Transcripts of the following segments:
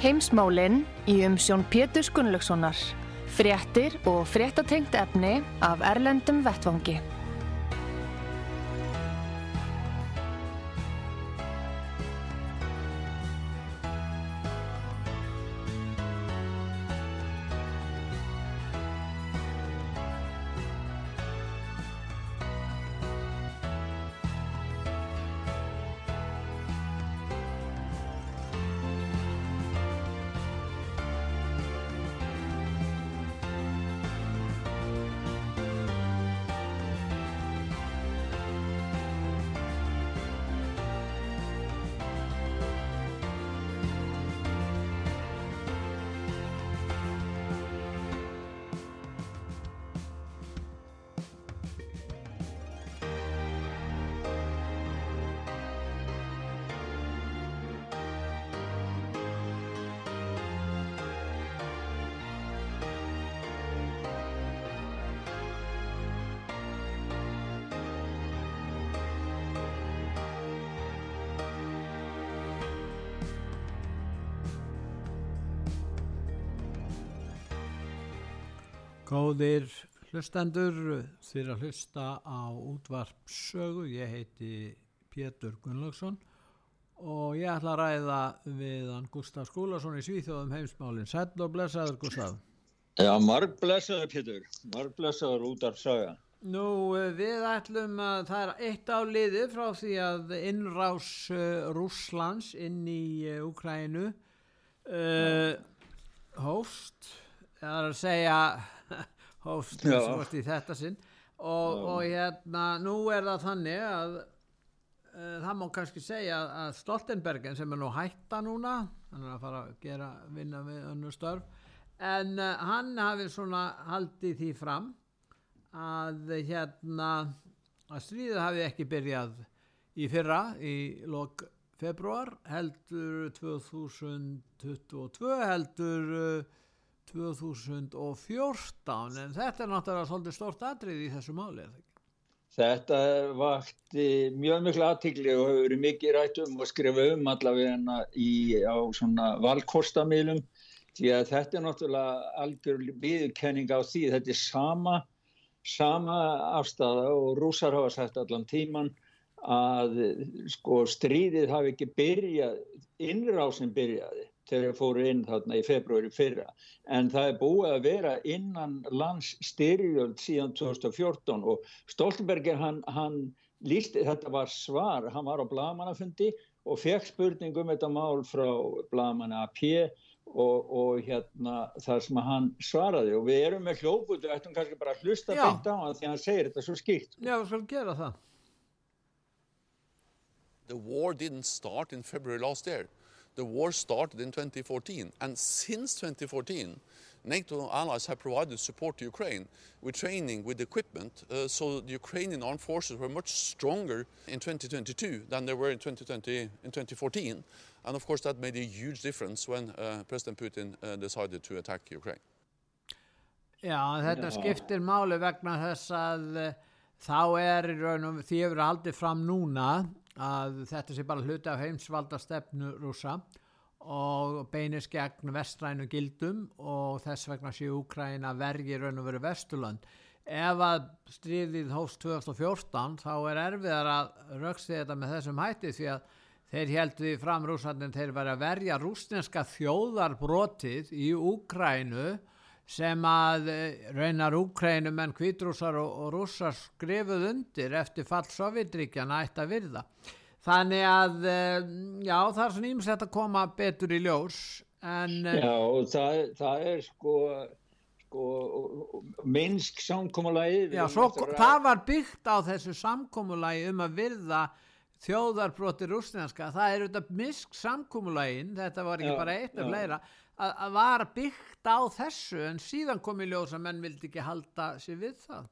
Heimsmálinn í umsjón Pétur Gunnlaugssonar. Fréttir og fréttatengt efni af Erlendum Vettvangi. Góðir hlustendur fyrir að hlusta á útvarpsögu, ég heiti Pétur Gunnlaugsson og ég ætla að ræða við hann Gustaf Skúlason í Svíþjóðum heimsmálinn. Sæll og blessaður Gustaf. Já, marg blessaður Pétur, marg blessaður útvarpsöga. Nú við ætlum að það er eitt á liði frá því að innrás uh, Rúslands inn í Ukrænu uh, hóst, það er að segja hófst í þetta sinn. Og, og hérna nú er það þannig að uh, það má kannski segja að Stoltenbergen sem er nú hætta núna hann er að fara að gera vinna við önnu störf en uh, hann hafi svona haldið því fram að hérna að stríðið hafi ekki byrjað í fyrra í lok februar heldur 2022 heldur uh, 2014 en þetta er náttúrulega svolítið stort atrið í þessu máli Þetta vakti mjög miklu aðtikli og hefur verið mikið rætt um og skrifa um allavega í, á valkostamilum því að þetta er náttúrulega algjör viðkenning á því þetta er sama, sama afstæða og rúsar hafa sagt allan tíman að sko stríðið hafi ekki byrjað, innrásin byrjaði þegar fóru inn þarna í februari fyrra en það er búið að vera innan lands styrjöld síðan 2014 og Stoltenberger hann, hann lísti, þetta var svar, hann var á blagamannafundi og fekk spurningum um þetta mál frá blagamanna AP og, og hérna það sem hann svaraði og við erum með hljóput við ættum kannski bara að hlusta beint á hann því hann segir þetta svo skýrt. Já, við skulum gera það. The war didn't start in February last year. The war started in 2014, and since 2014, NATO allies have provided support to Ukraine with training, with equipment, uh, so the Ukrainian armed forces were much stronger in 2022 than they were in 2020 in 2014, and of course that made a huge difference when uh, President Putin uh, decided to attack Ukraine. Já, þetta skiptir máli vegna þess að þá er því hefur haldið fram núna að þetta sé bara hluti af heimsvalda stefnu rúsa og beinist gegn vestrænu gildum og þess vegna sé Úkræna vergi raun og veru Vesturland. Ef að stríðið hóst 2014 þá er erfiðar að raukst þetta með þessum hætti því að þeir held við fram rúsandin þeir verið að verja rúsneska þjóðarbrotið í Úkrænu sem að raunar Úkrænum en kvítrúsar og, og rússar skrifuð undir eftir fall Sovjetríkjana ætti að virða. Þannig að, já, það er svona ímsett að koma betur í ljós. En, já, og það, það er sko, sko, minnsk samkómulagi Já, svo, það var byggt á þessu samkómulagi um að virða þjóðarbroti rúsneska það er auðvitað misk samkómulagin þetta var ekki Já, bara eitt já. af fleira að, að var byggt á þessu en síðan kom í ljós að menn vildi ekki halda sér við það.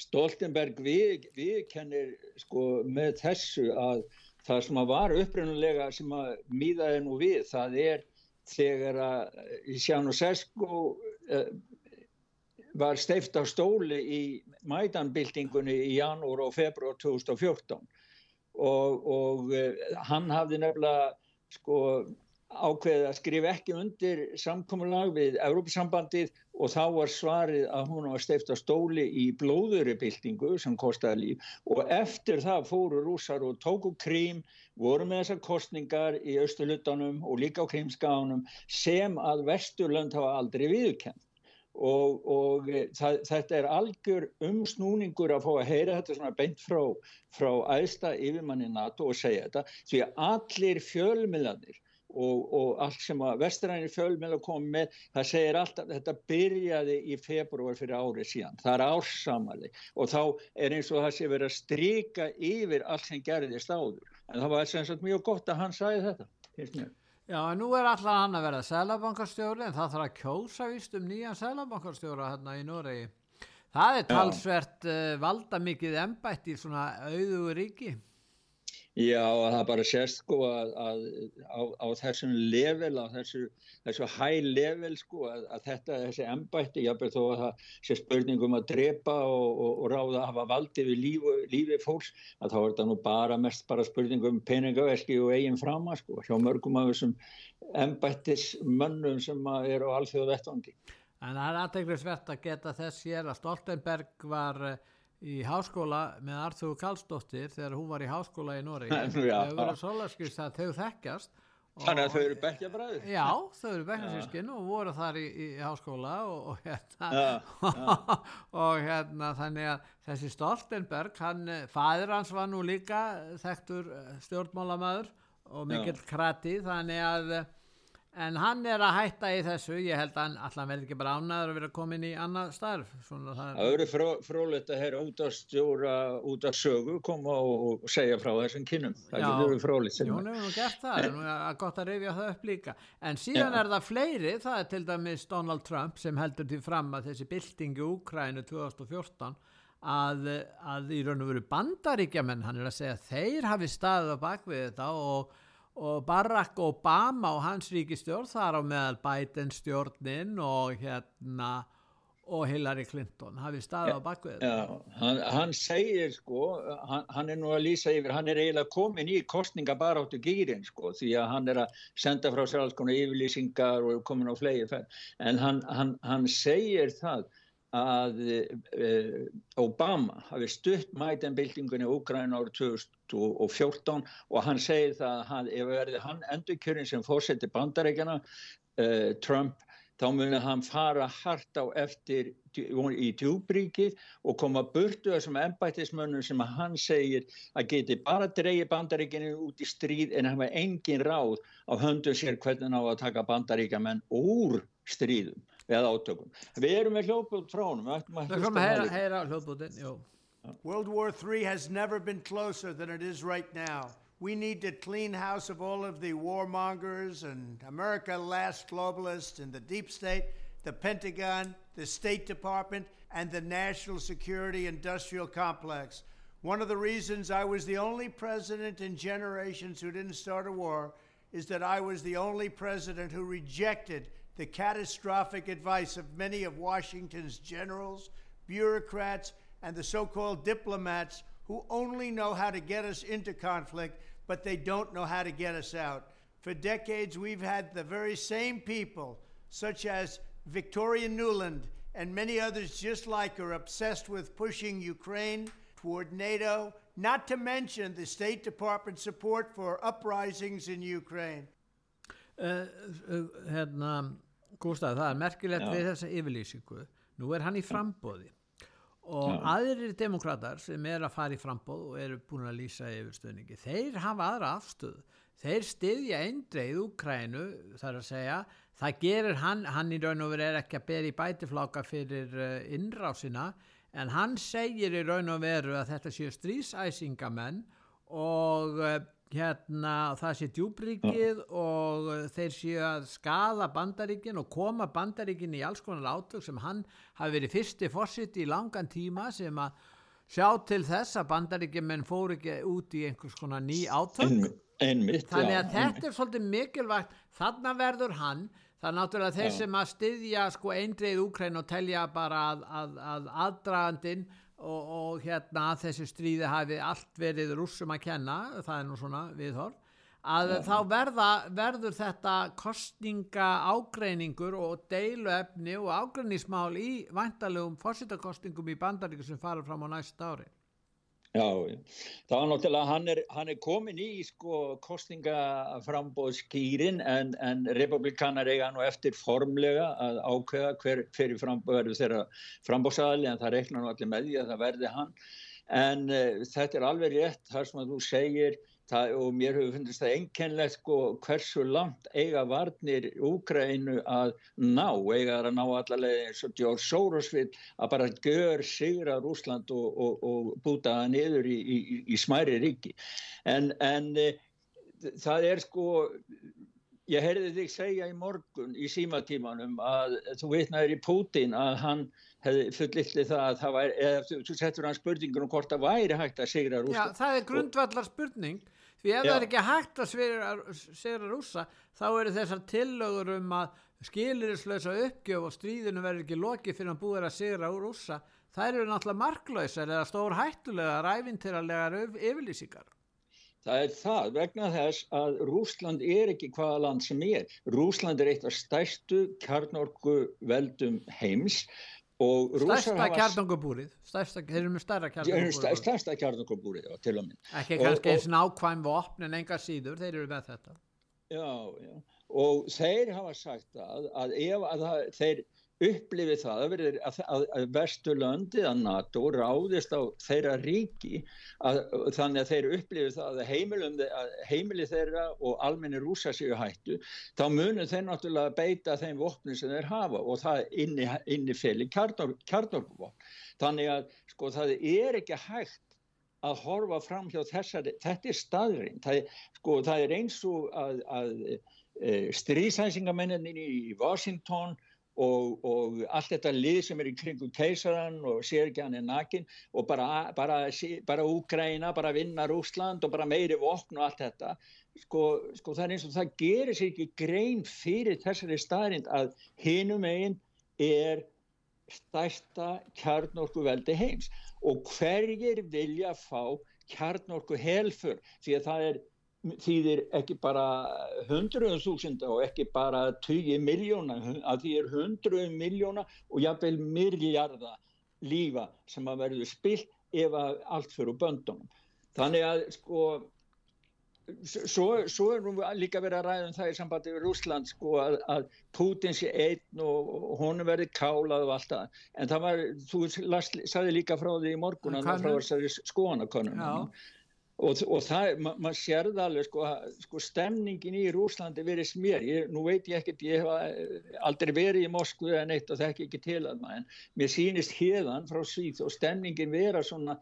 Stoltenberg við, við kennir sko með þessu að það sem að var upprunulega sem að míðaði nú við það er þegar að Sjánusesko uh, var steift á stóli í mædanbyltingunni í janúar og februar 2014 og, og uh, hann hafði nefnilega sko ákveðið að skrifa ekki undir samkomulag við Európusambandið og þá var svarið að hún var steift á stóli í blóðuribyltingu sem kostaði líf. Og eftir það fóru rúsar og tóku krím, voru með þessar kostningar í Östurlutanum og líka á krímskáunum sem að Vesturlönd hafa aldrei viðkend og, og það, þetta er algjör umsnúningur að fá að heyra þetta svona beint frá, frá æðsta yfirmanni NATO og segja þetta. Því að allir fjölmiðlanir og, og allt sem að vestrænir fjölmiðla kom með, það segir alltaf þetta byrjaði í februar fyrir árið síðan, það er ársamali og þá er eins og það sé verið að strika yfir allt sem gerðist áður en það var sem sagt mjög gott að hann sagði þetta finnst mér. Já, en nú er allar hann að vera selabankarstjóri en það þarf að kjósa vist um nýjan selabankarstjóra hérna í Noregi. Það er talsvert uh, valda mikið embætt í svona auðugu ríki. Já, það bara sést sko að, að á, á þessum level, á þessu, þessu high level sko að, að þetta, þessi embætti, jábel þó að það sé spurningum að drepa og, og, og ráða að hafa valdi við lífi, lífi fólks, að þá er þetta nú bara mest bara spurningum peningaverki og eigin frama sko, hjá mörgum af þessum embættismönnum sem eru á alþjóðu vettvangi. En það er aðteglisvert að geta þess hér að Stoltenberg var uh, í háskóla með Arþúr Karlsdóttir þegar hún var í háskóla í Nóri þau Já. verður sólarskist að þau þekkjast Þannig að þau eru bekkja bræður. Já, þau eru bekkjarsískin og voru þar í, í háskóla og, og hérna Já, og hérna þannig að þessi Stoltenberg, hann, eh, faðir hans var nú líka þekktur eh, stjórnmálamæður og mikill krati þannig að eh, en hann er að hætta í þessu ég held að hann allan verði ekki bara ánæður að vera komin í annað starf það eru fró, frólætt að heyra út að stjóra, út að sögu, koma og, og segja frá þessum kynum. Það verið frólætt. Hefur nú gert það, nú er gott að rifja það upp líka. En síðan Já. er það fleiri, það er til dæmis Donald Trump sem heldur til fram að þessi byltingi Úkrænu 2014 að, að í raun og veru bandaríkjamenn, hann er að segja að þeir hafi staðið á bakvið þetta og, og Barack Obama og hans ríkistjórn þar á meðal Biden stjórnin og hérna og Hillary Clinton hafi staðið á. Já, hann, hann segir sko, hann, hann er nú að lýsa yfir, hann er eiginlega komin í kostningabaráttu gýrin sko, því að hann er að senda frá sér alls konar yfirlýsingar og komin á færð. En hann, hann, hann segir það að uh, Obama hafi stutt mætenbildingunni í Úgræna árið 2014 og hann segir það að hann, ef verði hann endurkjörin sem fórseti bandarækjana, uh, Trump, þá muni hann fara hart á eftir í djúbríkið og koma burtu þessum embættismönnum sem hann segir að geti bara dreigi bandaríkinu út í stríð en hafa engin ráð á höndum sér hvernig á að taka bandaríkjamenn úr stríðum eða átökum. Við erum með hljóput frá honum. við ættum að Það hlusta kom á að það heyra, líka. jú. World War III has never been closer than it is right now. We need to clean house of all of the warmongers and America last globalists and the deep state, the Pentagon, the State Department, and the national security industrial complex. One of the reasons I was the only president in generations who didn't start a war is that I was the only president who rejected the catastrophic advice of many of Washington's generals, bureaucrats, and the so called diplomats who only know how to get us into conflict, but they don't know how to get us out. For decades, we've had the very same people, such as Victoria Nuland and many others just like her, obsessed with pushing Ukraine toward NATO, not to mention the State Department support for uprisings in Ukraine. Uh, uh, hérna, Gústaf, það er merkilegt Já. við þessa yfirlýsingu. Nú er hann í frambóði og aðrir demokrater sem er að fara í frambóð og eru búin að lýsa yfir stöðningi, þeir hafa aðra afstöðu þeir styðja eindreið Úkrænu þar að segja það gerir hann, hann í raun og veru er ekki að bera í bætifláka fyrir uh, innrásina en hann segir í raun og veru að þetta séu strísæsingamenn og uh, hérna það sé djúbríkið og þeir séu að skada bandaríkin og koma bandaríkin í alls konar átök sem hann hafi verið fyrsti fósitt í langan tíma sem að sjá til þess að bandaríkin menn fóru ekki út í einhvers konar ný átök. Einmitt, þannig já, að þetta er svolítið mikilvægt. Þarna verður hann. Það er náttúrulega þeir Já. sem að styðja sko eindreið Úkræn og telja bara að, að, að aðdragandinn og, og hérna að þessi stríði hafi allt verið rússum að kenna það er nú svona viðhorf að þá verða, verður þetta kostninga ágreiningur og deiluefni og ágreinismál í væntalegum fórsitakostningum í bandaríku sem fara fram á næsta ári Já, það var náttúrulega, hann er, hann er komin í sko kostningaframbóðskýrin en, en republikanar eiga nú eftir formlega að ákveða hver, hver í frambóð þeirra frambóðsæðali en það reiknar nú allir með því að það verði hann. En uh, þetta er alveg rétt, þar sem að þú segir, það, og mér hefur fundist það einkennlegt sko hversu langt eiga varnir Úgrænu að ná, eiga þar að ná allavega eins og George Soros vil að bara gör sigra Rúsland og, og, og búta það niður í, í, í, smæri ríki. En, en e, það er sko, ég heyrði þig segja í morgun í símatímanum að þú vitnaður í Putin að hann hefði fullilli það að það væri, eða þú, settur hann spurningur um hvort það væri hægt að sigra Já, Rúsland. það er grundvallar spurning því ef Já. það er ekki hægt að sigra rússa þá eru þessar tillögur um að skilirislösa uppgjöf og stríðinu verður ekki lokið fyrir að búið að úr rússa þær eru náttúrulega marklausar eða stór hættulegar, ævintýralegar yfirlýsingar. Það er það vegna þess að Rúsland er ekki hvaða land sem er. Rúsland er eitt af stærstu kjarnorku veldum heims Stærsta kjarnangubúrið, stærsta, þeir eru með stærra Stærsta, kjarnangubúrið. stærsta kjarnorkubúrið, já, til og minn. Ekki Og- kannski eins nákvæm vopn en enga síður, þeir eru með þetta. Já, já. Og þeir hafa sagt að, að ef að það, þeir upplifi það að, verið, að, að, að Vesturlöndi að NATO ráðist á þeirra ríki þannig að þeir upplifi það að, heimili þeirra og almenni rúsa séu hættu þá munum þeir náttúrulega beita þeim vopnum sem þeir hafa og það inni, inni feli kjarnorkuvopn. Þannig að sko það er ekki hægt að horfa fram hjá þessari, þetta er staðurinn, það, sko, það er eins og að, að e, stríðsæsingamenninni í Washington og, og allt þetta lið sem er í kringum keisaran og sér ekki hann er nakin og bara, bara, bara Úgræna, bara vinna Rúsland og bara meiri vopn og allt þetta. Sko, sko það er eins og það gerir sér ekki grein fyrir þessari staðrind að hinum einn er stærsta kjarnorku veldi heims. Og hverjir vilja fá kjarnorku helfur því að það er þýðir ekki bara hundruðum þúsunda og ekki bara 20 miljóna að því er hundruðum miljóna og jafnveil miljarda lífa sem að verður spilt ef að allt fyrir böndunum. Þannig að sko svo, svo er nú líka verið að ræða um það í sambandi við Rúsland sko að, að Putin sé einn og, og honum verið kálað og allt það. En það var, þú sagði líka frá því í morgun að það frá þessari skoðanakonum Já. Og, og það, ma maður sér það alveg sko, sko stemningin í Rúslandi verið smér, ég, nú veit ég ekkert ég hef aldrei verið í Moskvu en eitt og þekki ekki til að maður en mér sýnist hérðan frá síð og stemningin vera svona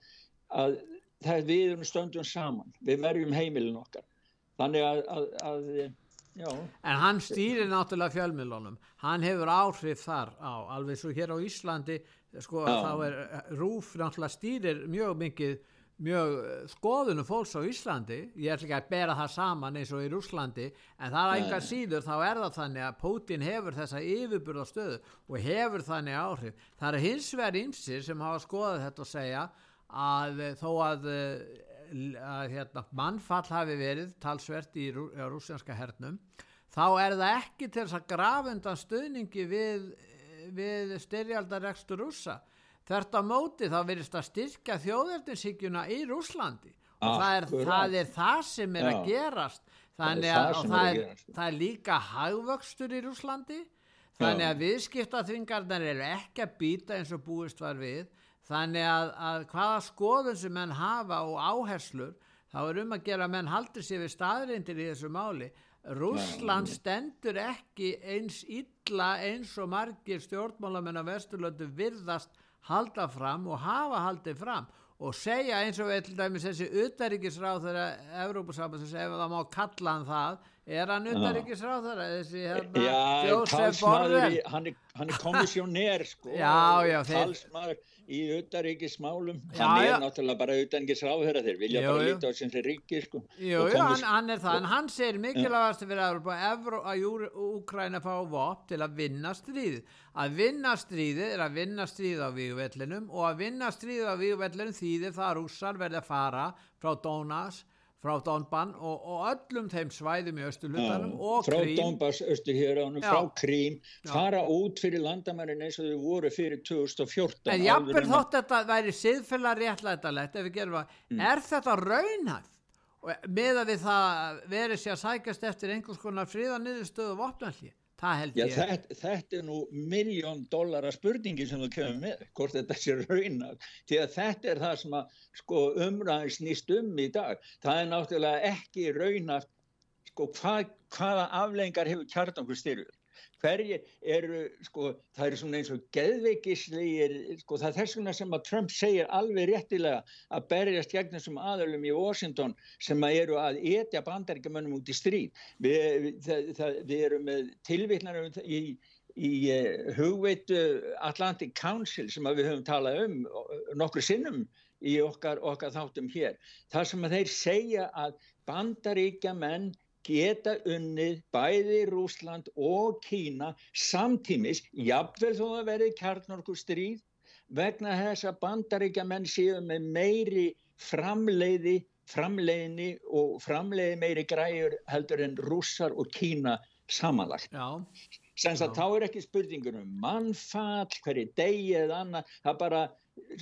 að það við erum stöndum saman, við verjum heimilin okkar. Þannig að, að, að já, En hann stýrir náttúrulega fjölmiðlunum, hann hefur áhrif þar á, alveg svo hér á Íslandi, sko Já. þá er Rúf náttúrulega stýrir mjög mikið, mjög eh, skoðunum fólks á Íslandi, ég ætla ekki að bera það saman eins og í Rúslandi, en það er enga síður, þá er það þannig að Putin hefur þessa yfirburða stöðu og hefur þannig áhrif. Það er hins vegar ymsir sem hafa skoðað þetta og segja að eh, þó að, eh, að hérna, mannfall hafi verið talsvert í rú, rúsjanska hernum þá er það ekki til þess að grafa undan stuðningi við, við styrjaldarekstur rússa þert á móti þá verist að styrkja þjóðerninsíkjuna í Rúslandi og það er, það er það sem er að Já. gerast. Það er þannig það að, sem er það að er, gerast. það er líka hagvöxtur í Rúslandi þannig að viðskiptaþvingarnar eru ekki að býta eins og búist var við. Þannig að, að hvaða skoðun sem menn hafa og áherslur þá er um að gera að menn haldur sér við staðrindir í þessu máli. Rússland stendur ekki eins illa eins og margir stjórnmálamenn á Vesturlöndu virðast halda fram og hafa haldið fram og segja eins og við þessi utaríkisráð þegar Evrópusambansins ef það má kalla hann það er hann utaríkisráð þegar þessi hérna talsmaður, Borrell? hann er, hann er komissjóner sko, Já, já, þeir- talsmaður í utaríkismálum, Já, hann er já. náttúrulega bara utaríkisráðherra þeir vilja Jú, bara líta á sem þeir ríki sko. Jú, jú, hann, hann er það, en hann segir mikilvægast fyrir Evrópa Evró, að Úkraina fá vopn til að vinna stríðið. Að vinna stríðið er að vinna stríðið á vígvellinum og að vinna stríðið á vígvellinum þýðir það að rússar verði að fara frá Dónas, frá Donban og, og öllum þeim svæðum í östulutanum og frá Krím. Donbass, Östuhjöránum, Já. frá Krím fara út fyrir landamærin eins og þau voru fyrir 2014 En að- þótt þetta væri siðfélag réttlætalegt ef við gerum það, Mm. er þetta raunhæft? Og með að við það verið sér að sækjast eftir einhvers konar fríða niðurstöðu vopnalli, það held Já, ég. þetta, þetta er nú miljón dollara spurningi sem þú kemur með, hvort þetta sé raunað. Því að þetta er það sem að sko, umræðin snýst um í dag. Það er náttúrulega ekki raunað sko, hvað, hvaða aflengar hefur kjartangur styrjur. Hverjir eru, sko, það eru svona eins og geðveikislegir, sko, það er þess vegna sem að Trump segir alveg réttilega að berjast gegn þessum aðalum í Washington sem að eru að etja bandaríkjamönnum út í stríð. Við, það, það, við erum með tilvittnar í, í uh, hugveitu Atlantic Council sem við höfum talað um nokkru sinnum í okkar, okkar þáttum hér. Það sem að þeir segja að bandaríkjamenn geta unnið bæði Rúsland og Kína samtímis, jafnvel þó að verði kjarnorku stríð, vegna þess að bandaríkja menn séu með meiri framleiði, framleiðni og framleiði meiri græur heldur en rússar og Kína samanlagt. Já, Senst að þá er ekki spurningur um mannfall, hverju degi eða annað, það bara,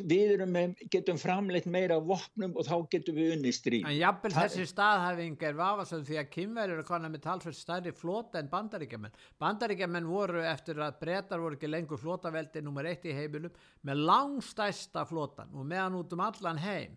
við erum með, getum framleitt meira vopnum og þá getum við unni stríð. en jafnvel þessi staðhæfing er vafasönd því að kynverður er konar með talsveit stærri flota en bandaríkjamenn. Bandaríkjamenn voru eftir að breytar voru ekki lengur flotaveldi nummer eitt í heiminum með langstæsta flotan og meðan út um allan heim.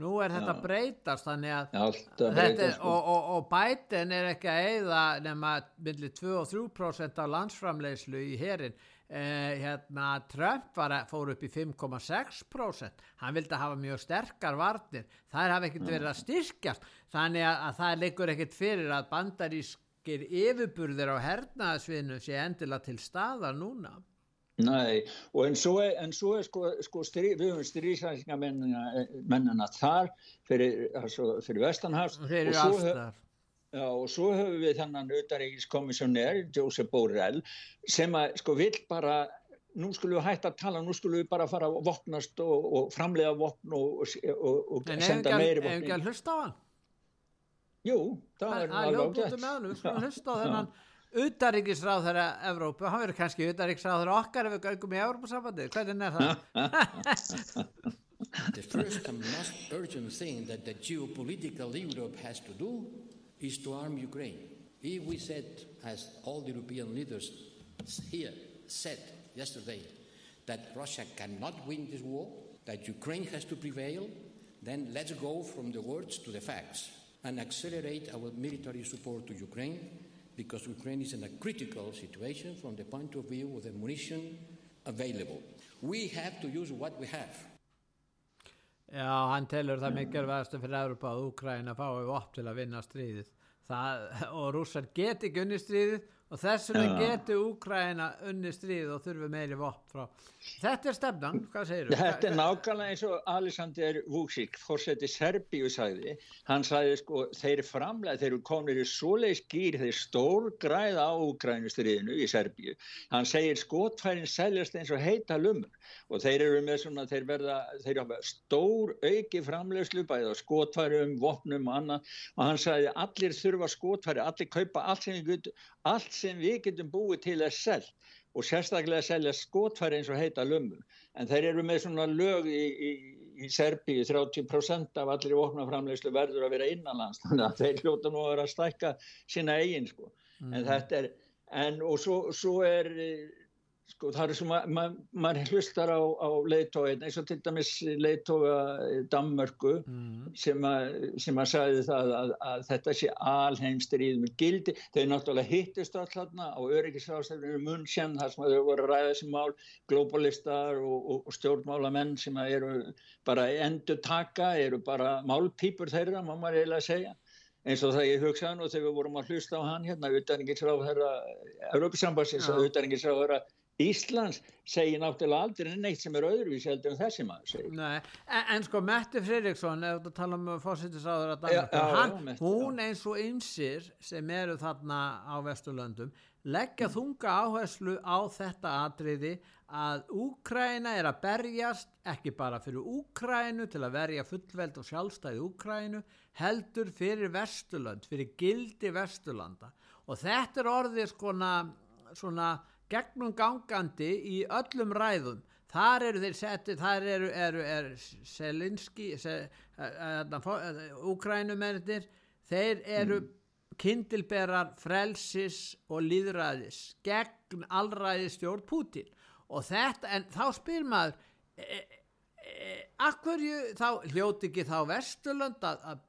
Nú er þetta Já. breytast þannig að að Þetta sko. og, og, og Biden er ekki að eyða nema millir 2 og 3% af landsframleiðslu í herin eh, hérna Trump var fór upp í 5,6% hann vildi hafa mjög sterkar varnir. Það hafa ekkert verið að styrkjast. Þannig að, að það leikur ekkert fyrir að bandarískir yfirburðir á hernaðsviðinu sé endilega til staðar núna. Nei, og en svo er, en svo er sko, sko strí, við höfum stríðsækningamennina þar fyrir, altså, fyrir Vestanhafs og, svo hö- allstar já, og svo höfum við þannan utaríkiskommissionær Joseph Borrell sem að sko vill bara nú skulum við hætta að tala, nú skulum við bara fara að vopnast og, og framleiða vopn og, og, og en senda ekki, meiri að- ef ekki vopn að hlusta á hann? Jú, það er er alveg ljóðbútið ágætt. með hann við skulum hlusta á þennan utaríkisráð þeirra Evrópu, hann verður kannski utaríkisráð þeirra okkar ef við göngum í Evrópusambandi hvernig er það? The first and most urgent thing that the geopolitical Europe has to do is to arm Ukraine. If we said, as all the European leaders here said yesterday, that Russia cannot win this war, that Ukraine has to prevail, then let's go from the words to the facts and accelerate our military support to Ukraine because Ukraine is in a critical situation from the point of view of the munition available. We have to use what we have. Já, hann telur það mikilvægastu fyrir Európa að Úkraina fái vopn til að vinna stríðið. Það, og rússar geti ekki unni stríðið og þess vegna geti Úkraina unni stríðið og þurfi meiri vopn frá. Þetta er stefnan, hvað segir þú? Þetta er nákvæmlega eins og Alexander Vucic, fórseti Serbíu sagði, hann sagði sko þeir framlega, þeir eru komin í svoleiðis gýr, þeir stór græða á Ukrænustriðinu í Serbíu, hann segir skotfærin seljast eins og heita lumur og þeir eru með svona, þeir verða, þeir hafa stór auki framlegslu bæði á skotfærum, vopnum og annað. Og hann sagði allir þurfa skotfæri, allir kaupa allt sem allt sem við getum búið til að selja og sérstaklega selja skotfæri eins og heita lumur. En þeir eru með svona lög í, í, í Serbíu, 30% af allir vopnaframlegslu verður að vera innanlands, þannig að þeir hljóta nú að vera að stækka sína eigin sko. En þetta er, en og svo, svo er, sko það er sem að ma- maður hlustar á, á leiðtóin eins og til dæmis leiðtóga Danmörku sem, að, sem að sagði það að, að þetta sé alheimstríð með gildi, þau náttúrulega hittist all þarna á öryggisráðstæðinu munnsjön þar sem að þau voru að ræða þessi mál globalistar og, og, og stjórnmálamenn sem að eru bara endur taka, eru bara málpípur þeirra, má maður eiginlega segja. Eins og það ég hugsaði nú þegar við vorum að hlusta á hann hérna, utanengisráð þeirra Európisambassins og utanengisráð þeirra Íslands segir náttúrulega aldrei neitt sem er öðruvísi heldur en þessi maður segir. Nei, en, en sko Metti Fredriksson ef þú tala um fórsettisáður að Já, Danmörku, já, hann, já, Mette, hún eins og ymsir sem eru þarna á Vesturlöndum leggja þunga áherslu á þetta atriði að Úkræna er að berjast ekki bara fyrir Úkrænu til að verja fullveld og sjálfstæði Úkrænu heldur fyrir Vesturlönd, fyrir gildi Vesturlanda. Og þetta er orðið skona, svona gegnum gangandi í öllum ræðum. Þar eru þeir settið, þar eru, eru, eru Selinski se, Úkrænumennir þeir eru kindilberar frelsis og líðræðis gegn allræði stjórn Pútin og þetta, en þá spyr maður e, e, akkurju þá hljóti ekki þá Vesturlönd að, að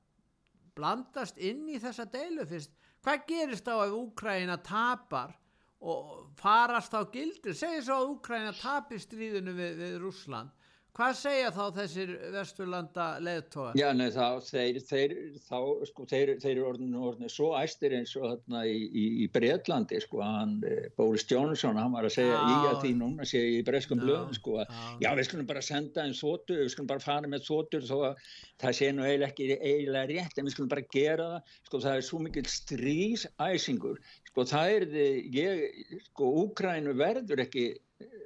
blandast inn í þessa deilu fyrst? Hvað gerist þá ef Úkræna tapar og farast á gildir segir svo að Úkræna tapi stríðinu við, við Rússland hvað segja þá þessir vesturlanda leðtóðar? Já, nei, þá, þeir, þeir, þá, sko, þeir, þeir eru orðinu, orðinu svo æstir eins og þarna í, í, í Breitlandi, sko, hann, eh, Boris Johnson, hann var að segja Já. í að því núna, segja í breskum Já, blöðum, sko, já. já, við skulum bara senda einn þóttur, við skulum bara fara með þóttur þó að það sé nú eiginlega ekki eiginlega rétt, en við skulum bara gera það, sko, það er svo mikil strísæsingur, sko, það er þið, ég, sko, Úkrænu verður ekki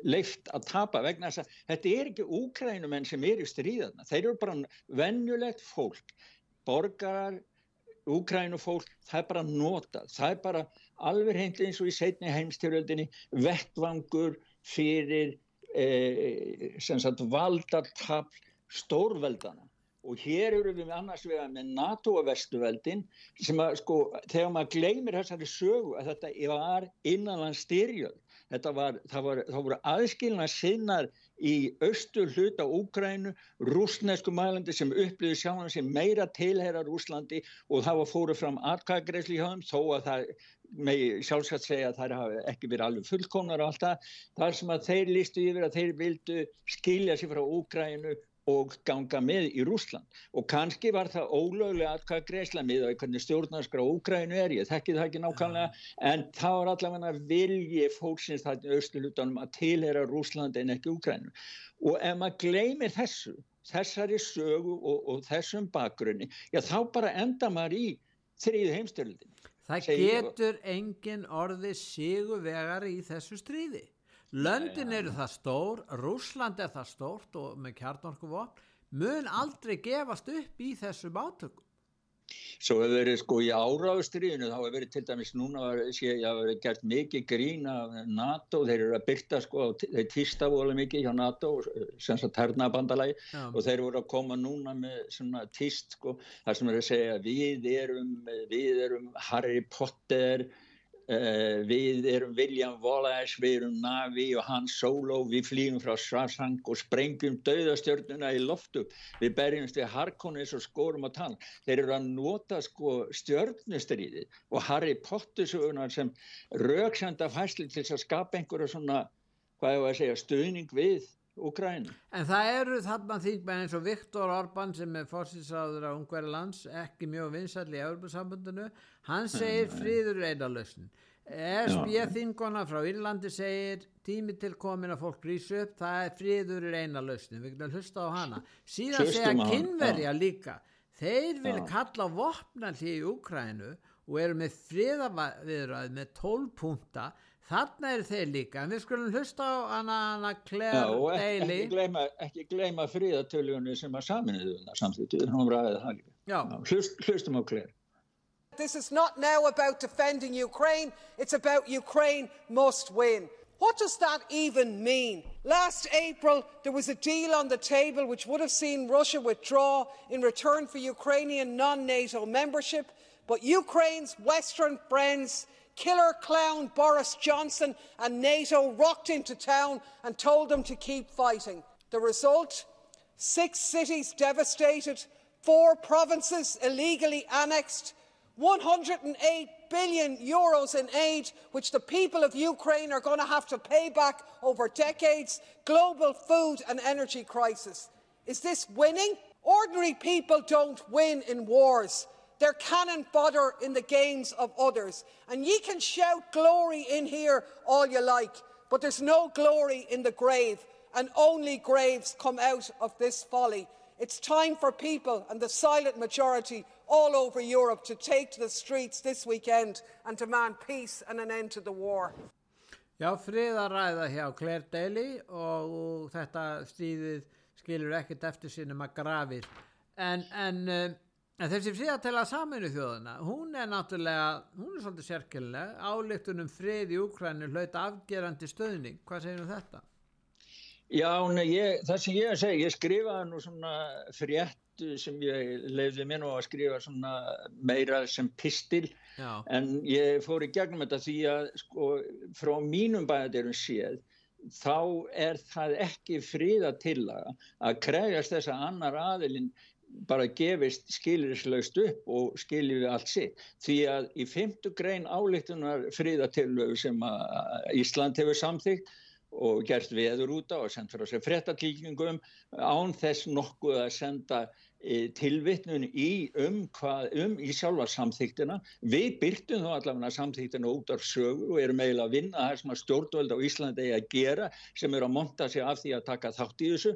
leift að tapa vegna þess að þetta er ekki úkrænumenn sem eru í stríðarna, þeir eru bara venjulegt fólk, borgarar, úkrænufólk, það er bara notað, það er bara alveg hreint eins og í setni heimstyrjöldinni, vettvangur fyrir eh, sagt valdatafl stórveldana og hér eru við annars vegar með NATO og vestuveldin sem að sko þegar maður gleymir þessari sögu að þetta var innanlands styrjöld var, það, var, það voru aðskilna sinnar í austur hluta Úkrænu, rúsnesku mælandi sem upplýði sjáum sem meira tilhera Rúslandi og það var fóru fram atkvæðgreisli hjá þeim þó að það megi sjálfsagt segja að það hafi ekki verið alveg fullkomnar og allt það, þar sem að þeir lístu yfir að þeir vildu skilja sér frá Úkrænu og ganga með í Rúsland og kannski var það ólöglega að hvað greiðsla með og hvernig stjórnarskra Úgrænu er ég þekki það ekki nákvæmlega en það var allavega vilji fólksins í austurlutanum að tilhera Rúsland en ekki Úgrænu og ef maður gleymir þessu þessari sögu og, og þessum bakgrunni já þá bara enda maður í þriðu heimstörlutin Það getur engin orði sigurvegar í þessu stríði. Löndin eru það stór, Rússland er það stórt og með kjarnorkuvopn mun aldrei gefast upp í þessu átökum. Svo hefur verið sko í áráðustriðinu þá hefur verið til dæmis núna var, sé, ég hafa verið gert mikið grín af NATO, þeir eru að byrta sko, þeir týsta voru mikið hjá NATO sem sagt hernabandalagi Já. og þeir voru að koma núna með svona týst sko, þar sem er að segja við erum, við erum Harry Potter Uh, við erum William Wallace, við erum Navi og Hans Solo, við flýgum frá Svarsang og sprengjum dauðastjörnuna í loftu, við berjumst við Harkonis og skorum á tann. Þeir eru að nota sko stjörnustriði og Harry Potter sögunar sem rauksenda fæsli til að skapa einhverja svona, hvað ég var að segja, stuðning við Úkrænu. En það eru þarna þingmenn eins og Viktor Orbán sem er fórsinsráður á Ungverðarlands, ekki mjög vinsall í Európa-sambundinu, hann segir friður einarlausn. SB-þingona frá Írlandi segir tími til komin að fólk rýsa upp, það er friður einarlausn, við getum hlusta á hana. Síðan segja kynverja líka, þeir vil kalla vopnalli í Úkrænu og eru með friðaviðræð með 12 punta, þarna eru þeir líka, en við skulum hlusta á hana, hana Já, Claire og ekki, Daly. ekki gleyma, ekki gleyma fríðatölugunni sem að saminuðu það samþýttu, hún ræði það líka. Já. Hlust, hlustum á Claire. This is not now about defending Ukraine, it's about Ukraine must win. What does that even mean? Last April, there was a deal on the table which would have seen Russia withdraw in return for Ukrainian non NATO membership, but Ukraine's Western friends Killer clown Boris Johnson and NATO rocked into town and told them to keep fighting. The result? Six cities devastated, four provinces illegally annexed, 108 billion euros in aid, which the people of Ukraine are going to have to pay back over decades, global food and energy crisis. Is this winning? Ordinary people don't win in wars. They're cannon fodder in the games of others. And ye can shout glory in here all you like, but there's no glory in the grave, and only graves come out of this folly. It's time for people and the silent majority all over Europe to take to the streets this weekend and demand peace and an end to the war. Já, friðaræða hjá Claire Daly og, þetta stíðið skilur ekkert eftir sinum að grafir. En, en, uh, en þessi friðatela saminu þjóðuna, hún er náttúrulega, hún er svolítið sérkjörlega, álíktunum frið í Úkrænu hlaut afgerandi stöðning. Hvað segir um þetta? Já, nei, ég, það sem ég að segja, ég skrifaði nú svona fréttu sem ég leiði mér nú að skrifa svona meira sem pistil Já. en ég fór í gegnum þetta því að sko frá mínum bæðaderum séð þá er það ekki fríða tillaga að krægast þess að annar aðilinn bara gefist skilirislaust upp og skilji við allt sitt. Því að í fymtu grein álíktunar fríðatillögu sem Ísland hefur samþygt og gert veður út á og sendt fyrir sér frettatilkynningum án þess nokkuð að senda e, tilvitnun í um, hvað, um í sjálfa samþyktina. Við byrtum þó allavega samþyktina út af sögu og erum eiginlega að vinna það sem að stjórnvöld á Íslandi eigi að gera sem eru að monta sig af því að taka þátt í þessu.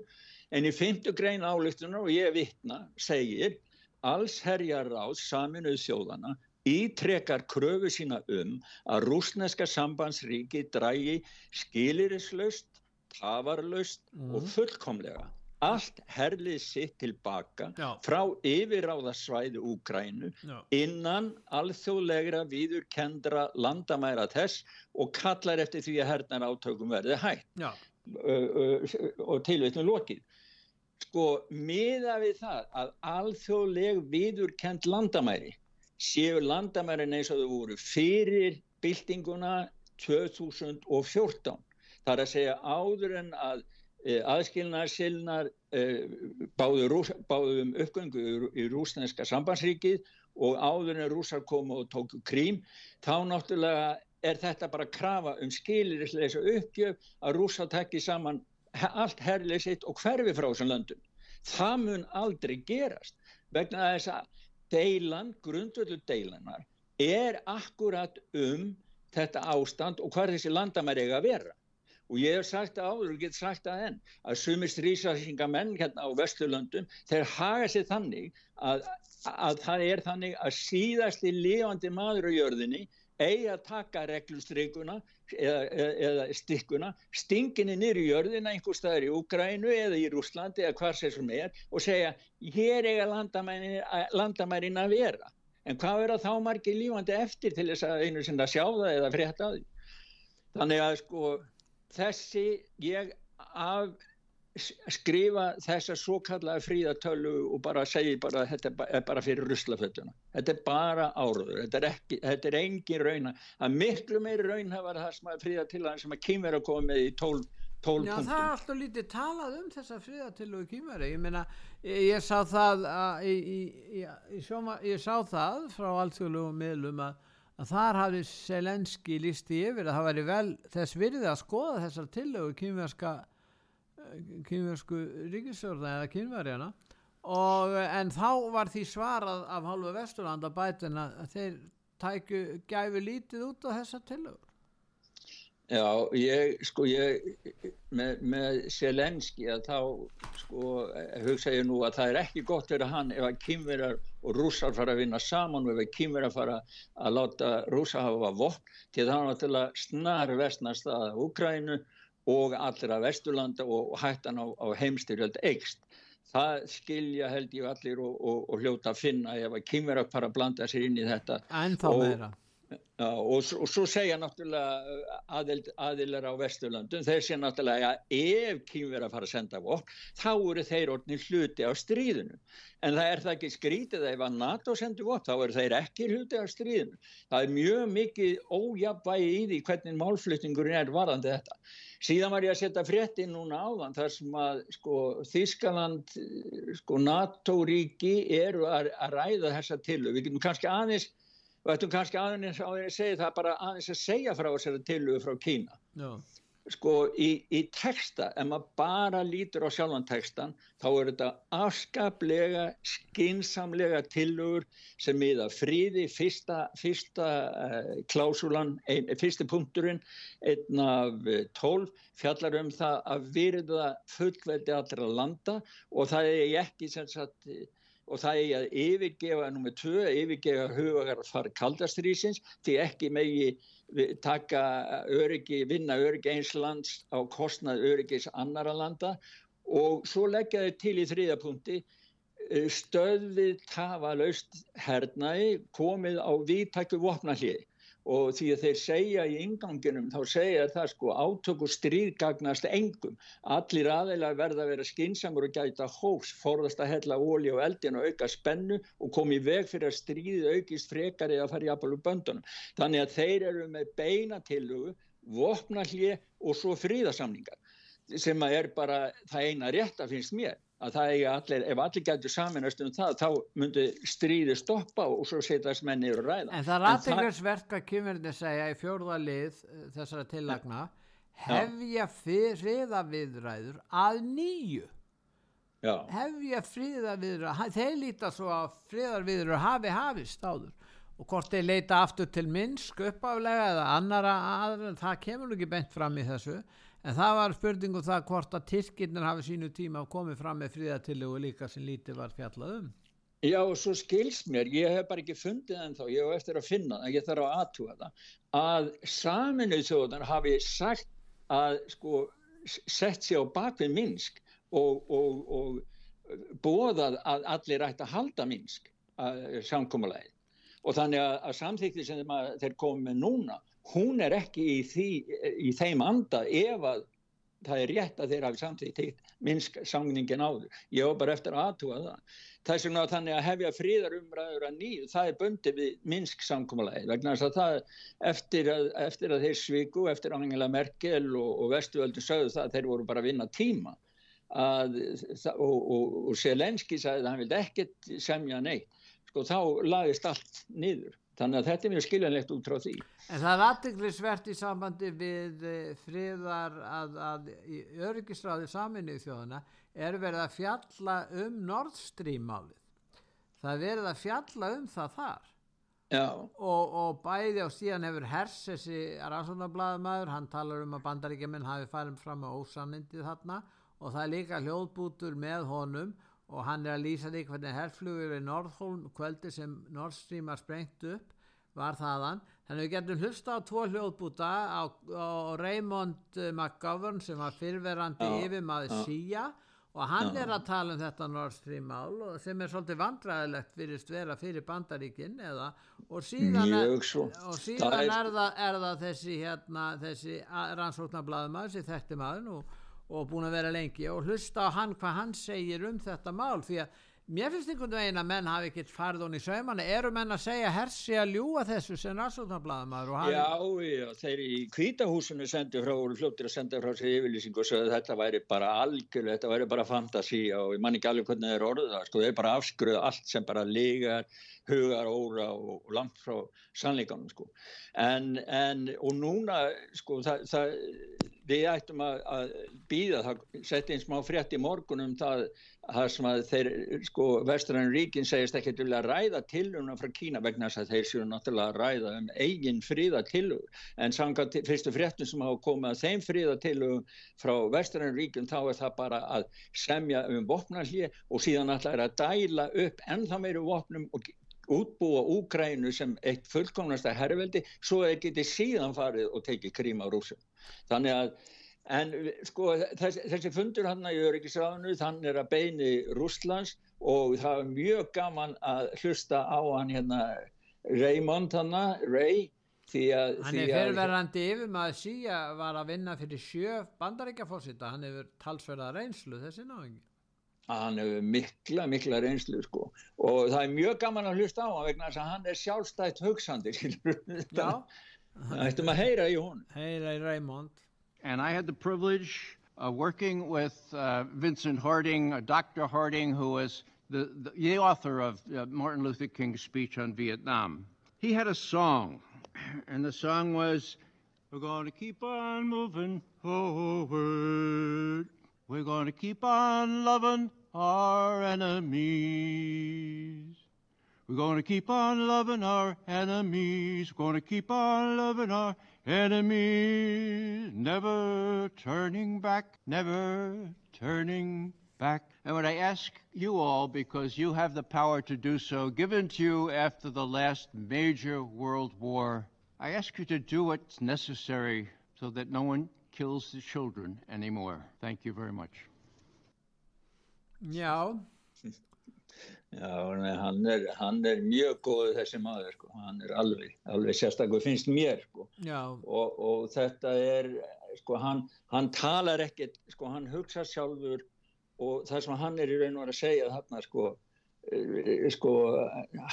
En í fymtu grein álíktunar og ég vitna segir alls herjar ráð saminuð þjóðana ítrekar kröfu sína um að rúsneska sambandsríki drægi skilirislaust, tafarlaust og fullkomlega allt herlið sitt tilbaka Já. frá yfirráðasvæði Úgrænu Já. innan alþjóðlegra viðurkendra landamæra þess og kallar eftir því að hernar átökum verði hægt Já, uh, uh, og tilveitnum lokið. Sko, miða við það að alþjóðleg viðurkend landamæri séu landamærin eins og þau voru fyrir byltinguna 2014. Það er að segja áður en að e, aðskilnar, silnar, e, báðu, rús, báðu um uppgöngu í, í rúsneska sambandsríkið og áður en rúsar komu og tóku krím, þá náttúrulega er þetta bara krafa um skilirisleisa uppgjöf að rúsa tekki saman allt herrið sitt og hverfi frá þessum löndum. Það mun aldrei gerast vegna þess að deilan, grundvöldu deilanar er akkurat um þetta ástand og hvað þessi landamæri eiga að vera. Og ég hef sagt það áður og get sagt það enn að sumir strísarsinga menn hérna á Vesturlöndum þeir haga sér þannig að, að það er þannig að síðasti lifandi maður á jörðinni eigi að taka reglustrykuna eða, eða, eða stikkuna, stinginni í jörðina einhver staðar í Úgrænu eða í Rúslandi eða hvar sér sem er og segja hér eiga landamærin, að vera. En hvað verða þá margir lífandi eftir til þess að einu sinna sjá það eða frétta því? Þannig að sko þessi ég af skrifa þessa svo kallaða fríðatölu og bara segi bara að þetta er ba- bara fyrir ruslafötuna. Þetta er bara áraður, þetta er, ekki, þetta er engin rauna. Er miklu meiri raun að vera það sem að fríðatillagan sem að kýmur að koma með í tól, tól Já, það er punktum. alltaf lítið talað um þessa friðatillugu kýmari. Ég meina, ég, ég sá það að, í, í, í, í sjóma, ég sá það frá alþjóðlugum miðlum að, að þar hafi Selenski lísti yfir að það væri vel þess virði að skoða þessar tillögu kýmverska kýmversku ríkisjórna eða kýmverjana og en þá var því svarað af hálfu Vesturlanda bætin að þeir tæku gæfi lítið út á þessar tillögur. Já, ég, sko, ég, með, með Selenski að þá, sko, hugsa ég nú að það er ekki gott fyrir hann ef að kýmverjar og rússar fara að vinna saman og ef að kýmverjar fara að láta rússa hafa vopn til það er náttúrulega snar vestnast að Úkrænu og allra Vesturlanda og hættan á, á heimstyrjöld eikst. Það skilja held ég allir og, og, og hljóta að finna ef að kýmverjar fara að blanda sér inn í þetta. En þá Og- meira. Já, og, og svo segja náttúrulega uh, aðild, aðilar á Vesturlandum, þeir segja náttúrulega að ef kýmur að fara að senda vokk, þá eru þeir orðin hluti á stríðinu. En það er það ekki skrítið ef að NATO sendur vokk, þá eru þeir ekki hluti á stríðinu. Það er mjög mikið ójabvægi í því hvernig málflutningurinn er varðandi þetta. Síðan var ég að setja frétti núna áðan þar sem að sko, Þískaland, sko, NATO-ríki eru að, að ræða þessa til. Við getum kannski aðeins og ættum kannski aðeins á því að segja það bara aðeins að segja frá þessari tilugu frá Kína Já. sko í, í texta ef maður bara lítur á sjálfan textan þá er þetta afskaplega skinsamlega tilugur sem miða fríði fyrsta, fyrsta uh, klásulan ein, fyrsti punkturinn einn af uh, tólf fjallar um það að virða fullveldi allra landa og það er ekki sem sagt og það er að yfirgefa nummið tvö, yfirgefa hugagar fara kaldastrýsins því ekki megi taka öryggi, vinna öryggi eins lands á kostnað öryggis annara landa. Og svo leggja þau til í þriðapunkti stöðvið tafalaust hernaði komið á viðtækku vopnahliði og því að þeir segja í inganginum þá segja það sko átök og stríð gagnast engum. Allir aðeinar verða að vera skinsamur og gæta hófs, forðast að hella óli og eldin og auka spennu og komi í veg fyrir að stríðið aukist frekar eða fara í apalú böndunum. Þannig að þeir eru með beina tilugu vopnahlið og svo fríðasamningar sem að er bara það eina rétt að finnst mér að það er allir, ef allir gætu saminast um það, þá myndi stríði stoppa og svo setjast menni yfir ræða. En það er aðteglarsverk að kymurinn segja í fjórða lið þessara tillagna, hefja friðaviðræður að nýju. Já. Hefja friðaviðræður, þeir líta svo að friðarviðræður hafi hafist áður og hvort þeir leita aftur til minnsk uppaflega eða annara aðra, það kemur ekki bent fram í þessu En það var spurningu það hvort að Tyrkirnir hafi sínu tíma komið fram með fríðatillögu líka sem lítið var fjallað um. Já svo skils mér, ég hef bara ekki fundið en þá, ég hef eftir að finna það, ég þarf að aðtúa það, að saminuð þjóðan hafi sagt að sko sett sér á bakvið Minsk og, og, og bóðað að allir ætti að halda Minsk samkómulegið og þannig að, að samþykti sem þeir komið með núna hún er ekki í, því, í þeim anda ef að það er rétt að þeir hafi samþýtt minnsk samningin áður. Ég var bara eftir að aðtúa það. Er svona þannig að hefja fríðarumræður að nýju, það er bundið við minnsk samkómalagi vegna þess að það eftir að, eftir að þeir sviku, eftir Angela Merkel og, og Vestuöldu sögðu það að þeir voru bara að vinna tíma að, og, og, og Selenski sagði að hann vildi ekkert semja neitt. Sko þá lagist allt niður. Þannig að þetta er mjög skiljanlegt út frá því. En það er aðdeglisvert í sambandi við friðar að, að í öryggisráði saminnið þjóðana er verið að fjalla um Nord Stream málið. Það er verið að fjalla um það þar. Og, og bæði á síðan hefur Hers, þessi rannsóknarblæðumæður, hann talar um að bandaríkjuminn hafi færum fram á ósannindið þarna og það er líka hljóðbútur með honum og hann er að lýsa því hvernig herflugur í Norðholm kvöldi sem Nord Stream var sprengt upp var þaðan. Þannig við getum hlusta á tvo hljóðbúta á, á Raymond McGovern sem var fyrverandi yfirmaði síja og hann já. er að tala um þetta Nord Stream mál sem er svolítið vandræðilegt fyrir stvera fyrir bandaríkin eða og síðan, er, og síðan er, það, er það þessi, hérna, þessi rannsóknarblæðumæður sem þekkti maður og, og búin að vera lengi og hlusta á hann hvað hann segir um þetta mál því að Mér finnst einhvern veginn að menn hafi ekkert farið honni í saumanni. Eru menn að segja hersi að ljúa þessu sem rannsóknarblæðumæður? Hafi... Já, já, þeir í kvítahúsinu sendu frá, voru fljóttir að senda frá sig yfirlýsing og að þetta væri bara algjörlega, þetta væri bara fantasi og ég man ekki alveg hvernig er orðið það. Sko, þeir bara afskruða allt sem bara ligar, hugar, óra og, og langt frá sannleikanum. Sko. En, en, og núna, sko, það, það við ættum að, að býða það setja einn smá frétt í morgunum það, það sem að þeir sko vestrann ríkin segist ekki til að ræða tiluna frá Kína vegna þess að þeir séu náttúrulega að ræða um eigin fríða tilug en samkvæmt fyrstu fréttum sem hafa komið að þeim fríða tilug frá vestrann ríkin þá er það bara að semja um vopnarlið og síðan alltaf er að dæla upp ennþá meiri vopnum og útbúa Úgrænu sem eitt fullkomnasta herrveldi svo er getið síðan farið og tekið krím á rúsum þannig að en sko þessi, þessi fundur hann í öryggisráðinu þann er að beini Rúslands og það er mjög gaman að hlusta á hann hérna Raymond hann Ray því að Hann er fyrirverandi yfir maður síja var að vinna fyrir sjö bandaríkjafósita, hann hefur talsverða reynslu þessi náðingi. hann hefur mikla, mikla reynslu sko. og það er mjög gaman að hlusta á hann vegna þess að hann er sjálfstætt hugsandi. Já, ættum að heyra í hún heyra í Raymond. And I had the privilege of working with uh, Vincent Harding, uh, Dr. Harding, who was the, the, the author of uh, Martin Luther King's speech on Vietnam. He had a song, and the song was, We're going to keep on moving forward. We're going to keep on loving our enemies. We're going to keep on loving our enemies. We're going to keep on loving our enemies. Never turning back, never turning back. And when I ask you all, because you have the power to do so, given to you after the last major world war, I ask you to do what's necessary so that no one kills the children anymore. Thank you very much. Já, Já, hann er, hann er mjög góð þessi maður, sko. hann er alveg, alveg sérstakur finnst mér sko. og, og þetta er, sko, hann, hann talar ekkert, sko, hann hugsa sjálfur og það sem hann er í raun og að segja þarna, sko, eh, sko,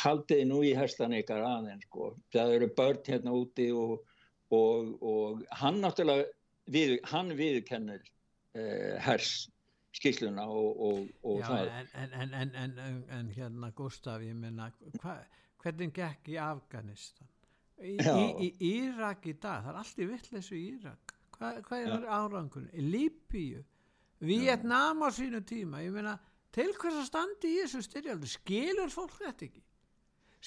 haldið nú í hestan ykkar aðeins, sko, það eru börn hérna úti og, og, og hann náttúrulega, við, hann viðkennir eh, hers skýrsluna og, og, og já það. en, en, en, en, en, en, en hérna Gustaf, ég minna, hvernig gekk í Afganistan? Í, í, í Írak í dag, það er allt í vittleysu í Írak. Hva, hvað er árangur? Í Líbíu, Vietnam á sínu tíma, ég meina, til hvers að standi í þessu styrjaldu? Skilur fólk þetta ekki?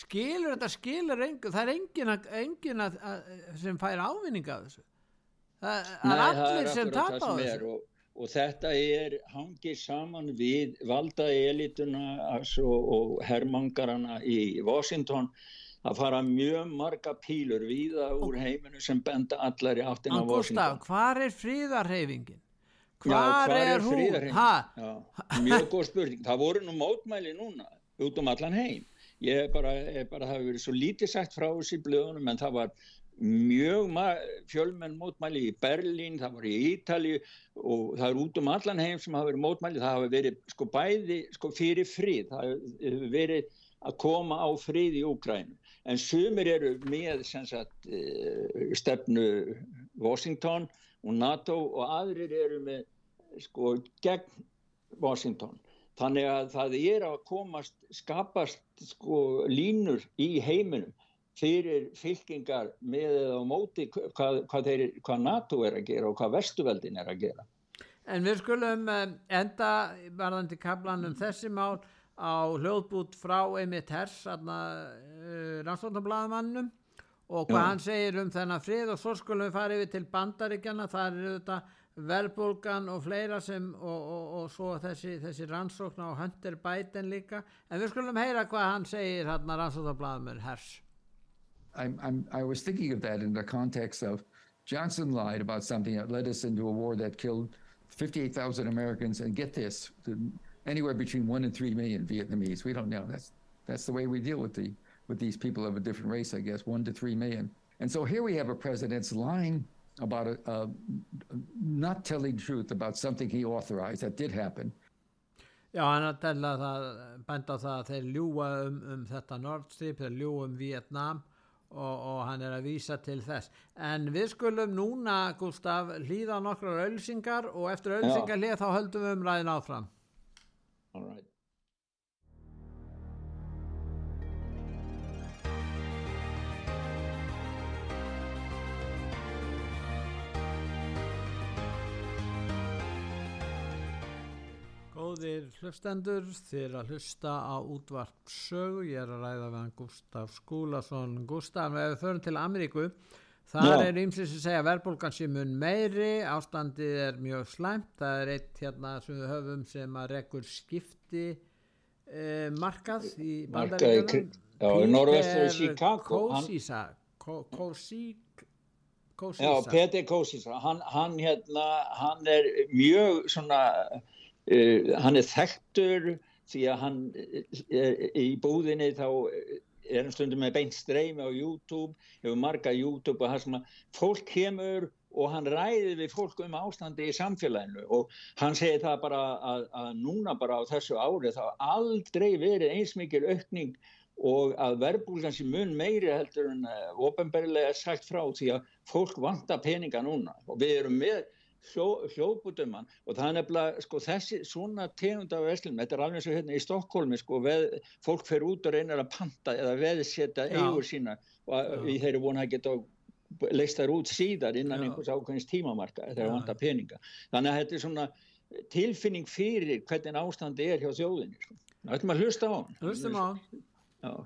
Skilur þetta, skilur engin, það er engin, að, engin að, að, sem fær ávinning af þessu. Það, það Nei, er allir sem akkúrat það tapa á sem þessu. er og, og þetta er hangið saman við valda elituna altså, og hermangarana í Washington að fara mjög marga pílur víða úr heiminu sem benda allar í áttina En á Washington. Gustaf, hvar er fríðarheifingin? Já, Hvar, er, hún? Já, mjög góð spurning. Það voru nú mótmæli núna út um allan heim. Ég er bara, bara það hefur verið svo lítið sagt frá þessi blöðunum en það var mjög fjölmenn mótmæli í Berlín, það var í Ítalíu og það er út um allan heim sem hafa verið mótmæli, það hafa verið sko bæði sko fyrir frið, það hefur verið að koma á frið í Úkrænu. En sumir eru með sagt, eh, stefnu Washington og NATO og aðrir eru með sko gegn Washington. Þannig að það er að komast, skapast sko línur í heiminum fyrir fylkingar með eða á móti hvað, hvað, þeir, hvað NATO er að gera og hvað vestuveldin er að gera. En við skulum eh, enda varðandi kaplan um þessi mál á hljóðbút frá Emmitt Hers, uh, rannsóknarbladamannum og hvað Já. hann segir um þennan frið og svo skulum við fara yfir til bandaríkjana, það er þetta verðbólgan og fleira sem og, og, og svo þessi, þessi rannsókn á Hunter Biden líka en við skulum heyra hvað hann segir hann rannsóknarbladamannum Hers. I'm, I'm, I was thinking of that in the context of Johnson lied about something that led us into a war that killed 58,000 Americans and get this, anywhere between one and three million Vietnamese. We don't know. That's that's the way we deal with the with these people of a different race, I guess, one to three million. And so here we have a president that's lying about a, a not telling truth about something he authorized that did happen. Já, hann að tella það, benda það að þeir ljúa um, um þetta Nord Stream, þeir ljúa um Vietnam og, og hann er að vísa til þess. En við skulum núna, Gustaf, hlýða nokkrar ölsingar og eftir ölsingar hlýða þá höldum við um ræðin áfram. All right. Góðir hlustendur, þið að hlusta á útvarp sögu, ég er að ræða hann Gustaf Skúlason. Gustaf, við förum til Ameríku, þar Já. er ymsið sem segja verðbólgan sé mun meiri, ástandið er mjög slæmt, það er eitt hérna sem við höfum sem að rekur skipti eh, markað í í kri- já, í norðvestur við Chicago, Kósísa, Kó- Kósík, Já, Kósísa. Peter Kosisa, hann, hann hérna, hann er mjög svona, uh, hann er þekktur því að hann uh, í búðinni þá erum stundum með beint streymi á YouTube, hefur marga YouTube og sem að fólk kemur og hann ræði við fólk um ástandi í samfélaginu og hann segir það bara að, að núna bara á þessu ári þá aldrei verið eins mikil aukning og að verbulgan sem mun meiri heldur en ofinberlega sagt frá því að fólk vanta peninga núna. Og við erum með hljóputumann og það er nefnilega sko, þessi svona tegund af verslunum, þetta er alveg svo hérna í Stokkólmi sko, veð, fólk fer út og reynir að panta eða veðsetta eigur sína og við þeirri vona að geta leist þær út síðar innan Já. einhvers ákveðins tímamarka þegar vantar peninga. Þannig að þetta er svona tilfinning fyrir hvernig ástandi er hjá þjóðinni sko. það ætlum að hlusta á hann. Hlustum á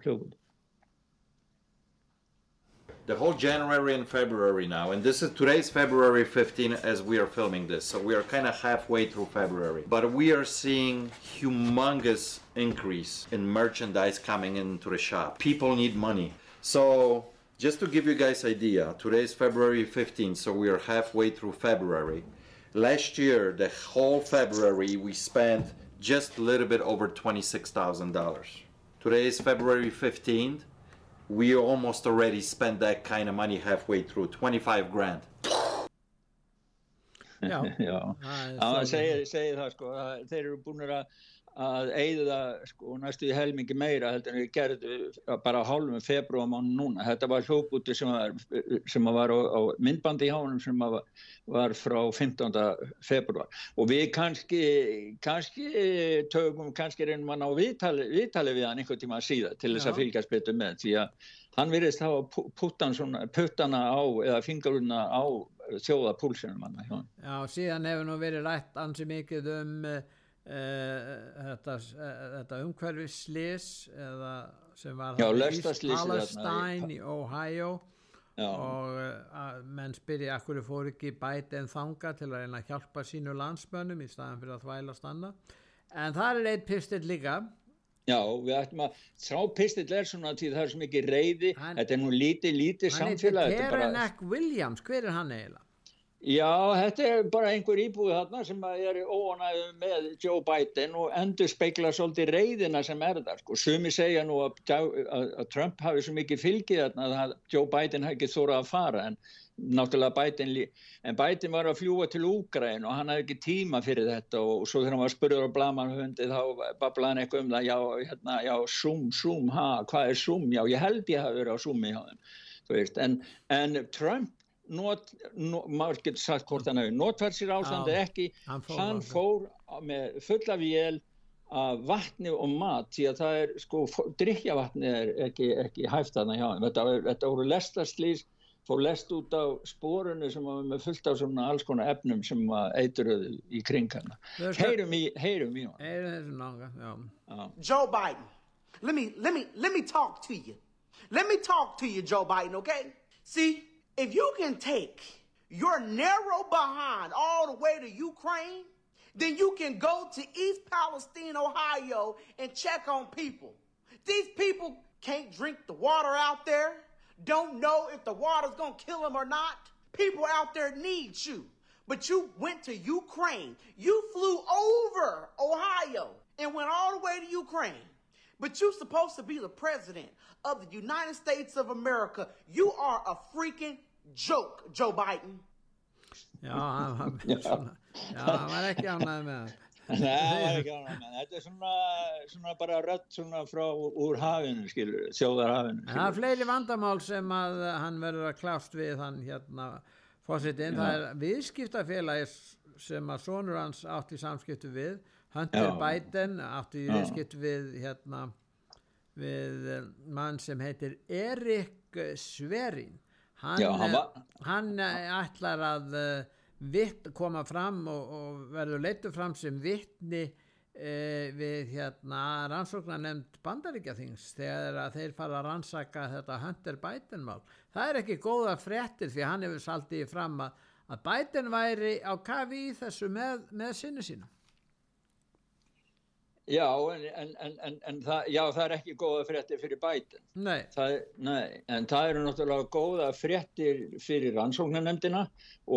hljóput the whole January and February now, and this is today's February 15 as we are filming this, so we are kind of halfway through February. But we are seeing humongous increase in merchandise coming into the shop. People need money. So just to give you guys idea, today's February 15, so we are halfway through February. Last year, the whole February, we spent just a little bit over $26,000. Today is February 15th we almost already spent that kind of money halfway through 25 grand. Já, já, það segir, segir það sko þeir eru búin að að eigða sko næstu í helmingi meira heldur en við gerðum bara hálfum februar mánu núna. Þetta var hljóputi sem var, sem var á, á myndbandi hjá hann sem var, var frá 15. februar og við kannski, kannski tögum, kannski reynum að ná viðtali, viðtali við hann einhvern tíma síðan til þess að fylgjast betur með því að hann virðist hafa puttana á eða fingaruna á þjóðapúlsinum hann. Já, síðan hefur nú verið rætt ansi mikið um Uh, þetta, uh, þetta umhverfislis eða sem var Já, í Palestine í Ohio Já. og uh, menn spyrja akkur fór ekki bæti en þanga til að reyna að hjálpa sínu landsmönnum í staðan fyrir að þvæla stanna en það er eitt pistill líka Já, við ættum að sá pistill er svona því það er svo mikið reyði hann, þetta er nú lítið, lítið samfélag Hann heitir Kerenek Williams, hver er hann eiginlega? Já, þetta er bara einhver íbúið þarna sem er óanæðu með Joe Biden og endur speikla svolítið reyðina sem er þar. Sko. Sumi segja nú að, að, að Trump hafi svo mikið fylgið þarna að Joe Biden hafi ekki þórað að fara en náttúrulega Biden, en Biden var að fljúa til Úgræn og hann hafi ekki tíma fyrir þetta og svo þegar hann var spurður á blamanhundi þá bablaði hann eitthvað um það, já, hérna, já, Zoom, Zoom, ha, hvað er Zoom? Já, ég held ég hafi verið á Zoomi hjá þeim. En, en Trump not, not, maður getur sagt hvort hann hefur notvært sér ástandi Já, ekki. hann fór, hann fór með fulla vél af vatni og mat því að það er sko drikjavatni er ekki, ekki hæft að það hjá hann þetta, þetta voru lestarslýs fór lest út á spórunu sem var með fullt af svona alls konar efnum sem eituröðu í kring hann. Heyrum í heyrum í hann Joe Biden let me, let, me, let me talk to you. Let me talk to you Joe Biden okay? See If you can take your narrow behind all the way to Ukraine, then you can go to East Palestine, Ohio, and check on people. These people can't drink the water out there, don't know if the water's gonna kill them or not. People out there need you. But you went to Ukraine. You flew over Ohio and went all the way to Ukraine. But you're supposed to be the president of the United States of America. You are a freaking joke, Joe Biden. Já, hann var, svona, já, hann var ekki ánægð með hann. Nei, hann var ekki ánægð með hann. Þetta er svona, svona bara rött svona frá úr hafinu, skilur, sjóðarhafinu. Það er fleiri vandamál sem að hann verður að klást við hann hérna fósitinn. Það er viðskiptafélagi sem að sonur hans átt í samskiptu við. Hunter já. Biden átt í viðskiptu við hérna við mann sem heitir Erik Sverin hann, Já, hann, var... hann eh, ætlar að uh, vitt koma fram og, og verður leittu fram sem vittni uh, við hérna rannsóknar nefnd bandaríkjathings þegar þeir fara að rannsaka þetta Hunter Biden mál. Það er ekki góða frettir því hann hefur saldið fram að, að Biden væri á kafi í þessu með, með sinni sína Já, en, en, en, en það, já, það er ekki góða fréttir fyrir bætin. Nei. Það, nei, en það eru náttúrulega góða fréttir fyrir rannsóknarnemdina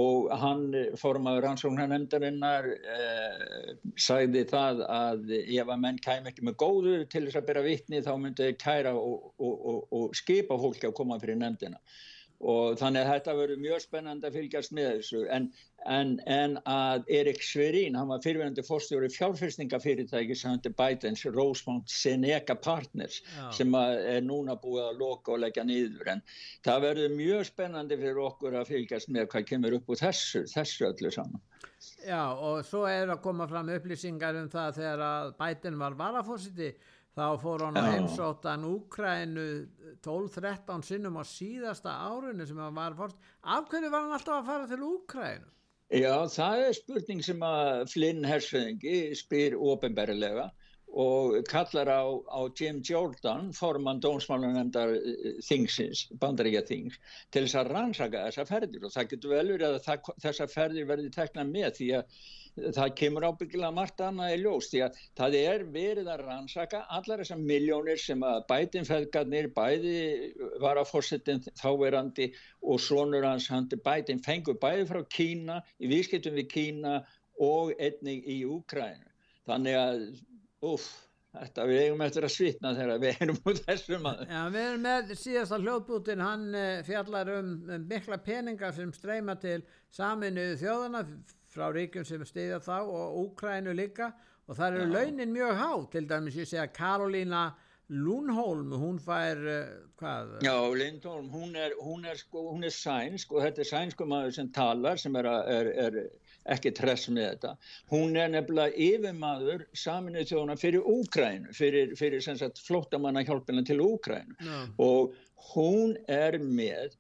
og hann formaður rannsóknarnemdarinnar eh, sagði það að ef að menn kæm ekki með góðu til þess að bera vittni þá myndi kæra og, og, og, og skipa fólki að koma fyrir nemdina og þannig að þetta verður mjög spennandi að fylgjast með þessu en, en, en að Erik Sverín, hann var fyrirvenandi fórstjóri fjárfyrstingafyrirtæki sem hundi Bidens Rosemont Seneca Partners Já. sem er núna búið að loka og leggja niður en það verður mjög spennandi fyrir okkur að fylgjast með hvað kemur upp úr þessu, þessu öllu saman. Já, og svo er að koma fram upplýsingar um það þegar að Biden var varafósiti þá fór hann að heimsóttan Úkrænu 12-13 sinnum á síðasta árinu sem hann var fórst. Af hverju var hann alltaf að fara til Úkrænu? Já, það er spurning sem að Flynn hersöðingi spyr ofinberlega og kallar á, á Jim Jordan, formann dómsmálanemndar þingsins, bandaríkja þings, til þess að rannsaka þessa ferðir og það getur vel verið að það, þessa ferðir verði tekna með því að það kemur ábyggilega margt annað í ljós því að það er verið að rannsaka allar þessar miljónir sem að bætinfeðgarnir, bæði var að fórsetin þáverandi og svonur hans handi bætin fengur bæði frá Kína, í viðskiptum við Kína og einnig í Úkrænu. Þannig að, uff, þetta við eigum eftir að svitna þegar við erum út þessum að... Já, við erum með síðasta hljóðbútin, hann eh, fjallar um, um mikla peninga sem streyma til saminuðu þjóðana frá ríkjum sem stiðja þá og Úkrænu líka og það eru launin mjög há, til dæmis ég segja Karolína Lúnholm, hún fær, uh, hvað? Já, Lindholm, hún er, hún er, sko, hún er sænsk og þetta er sænsku maður sem talar sem er, er, er ekki tress með þetta. Hún er nefnilega yfirmaður saminuð þjóðuna fyrir Úkrænu, fyrir, fyrir sem sagt flóttamanna hjálpina til Úkrænu Já. og hún er með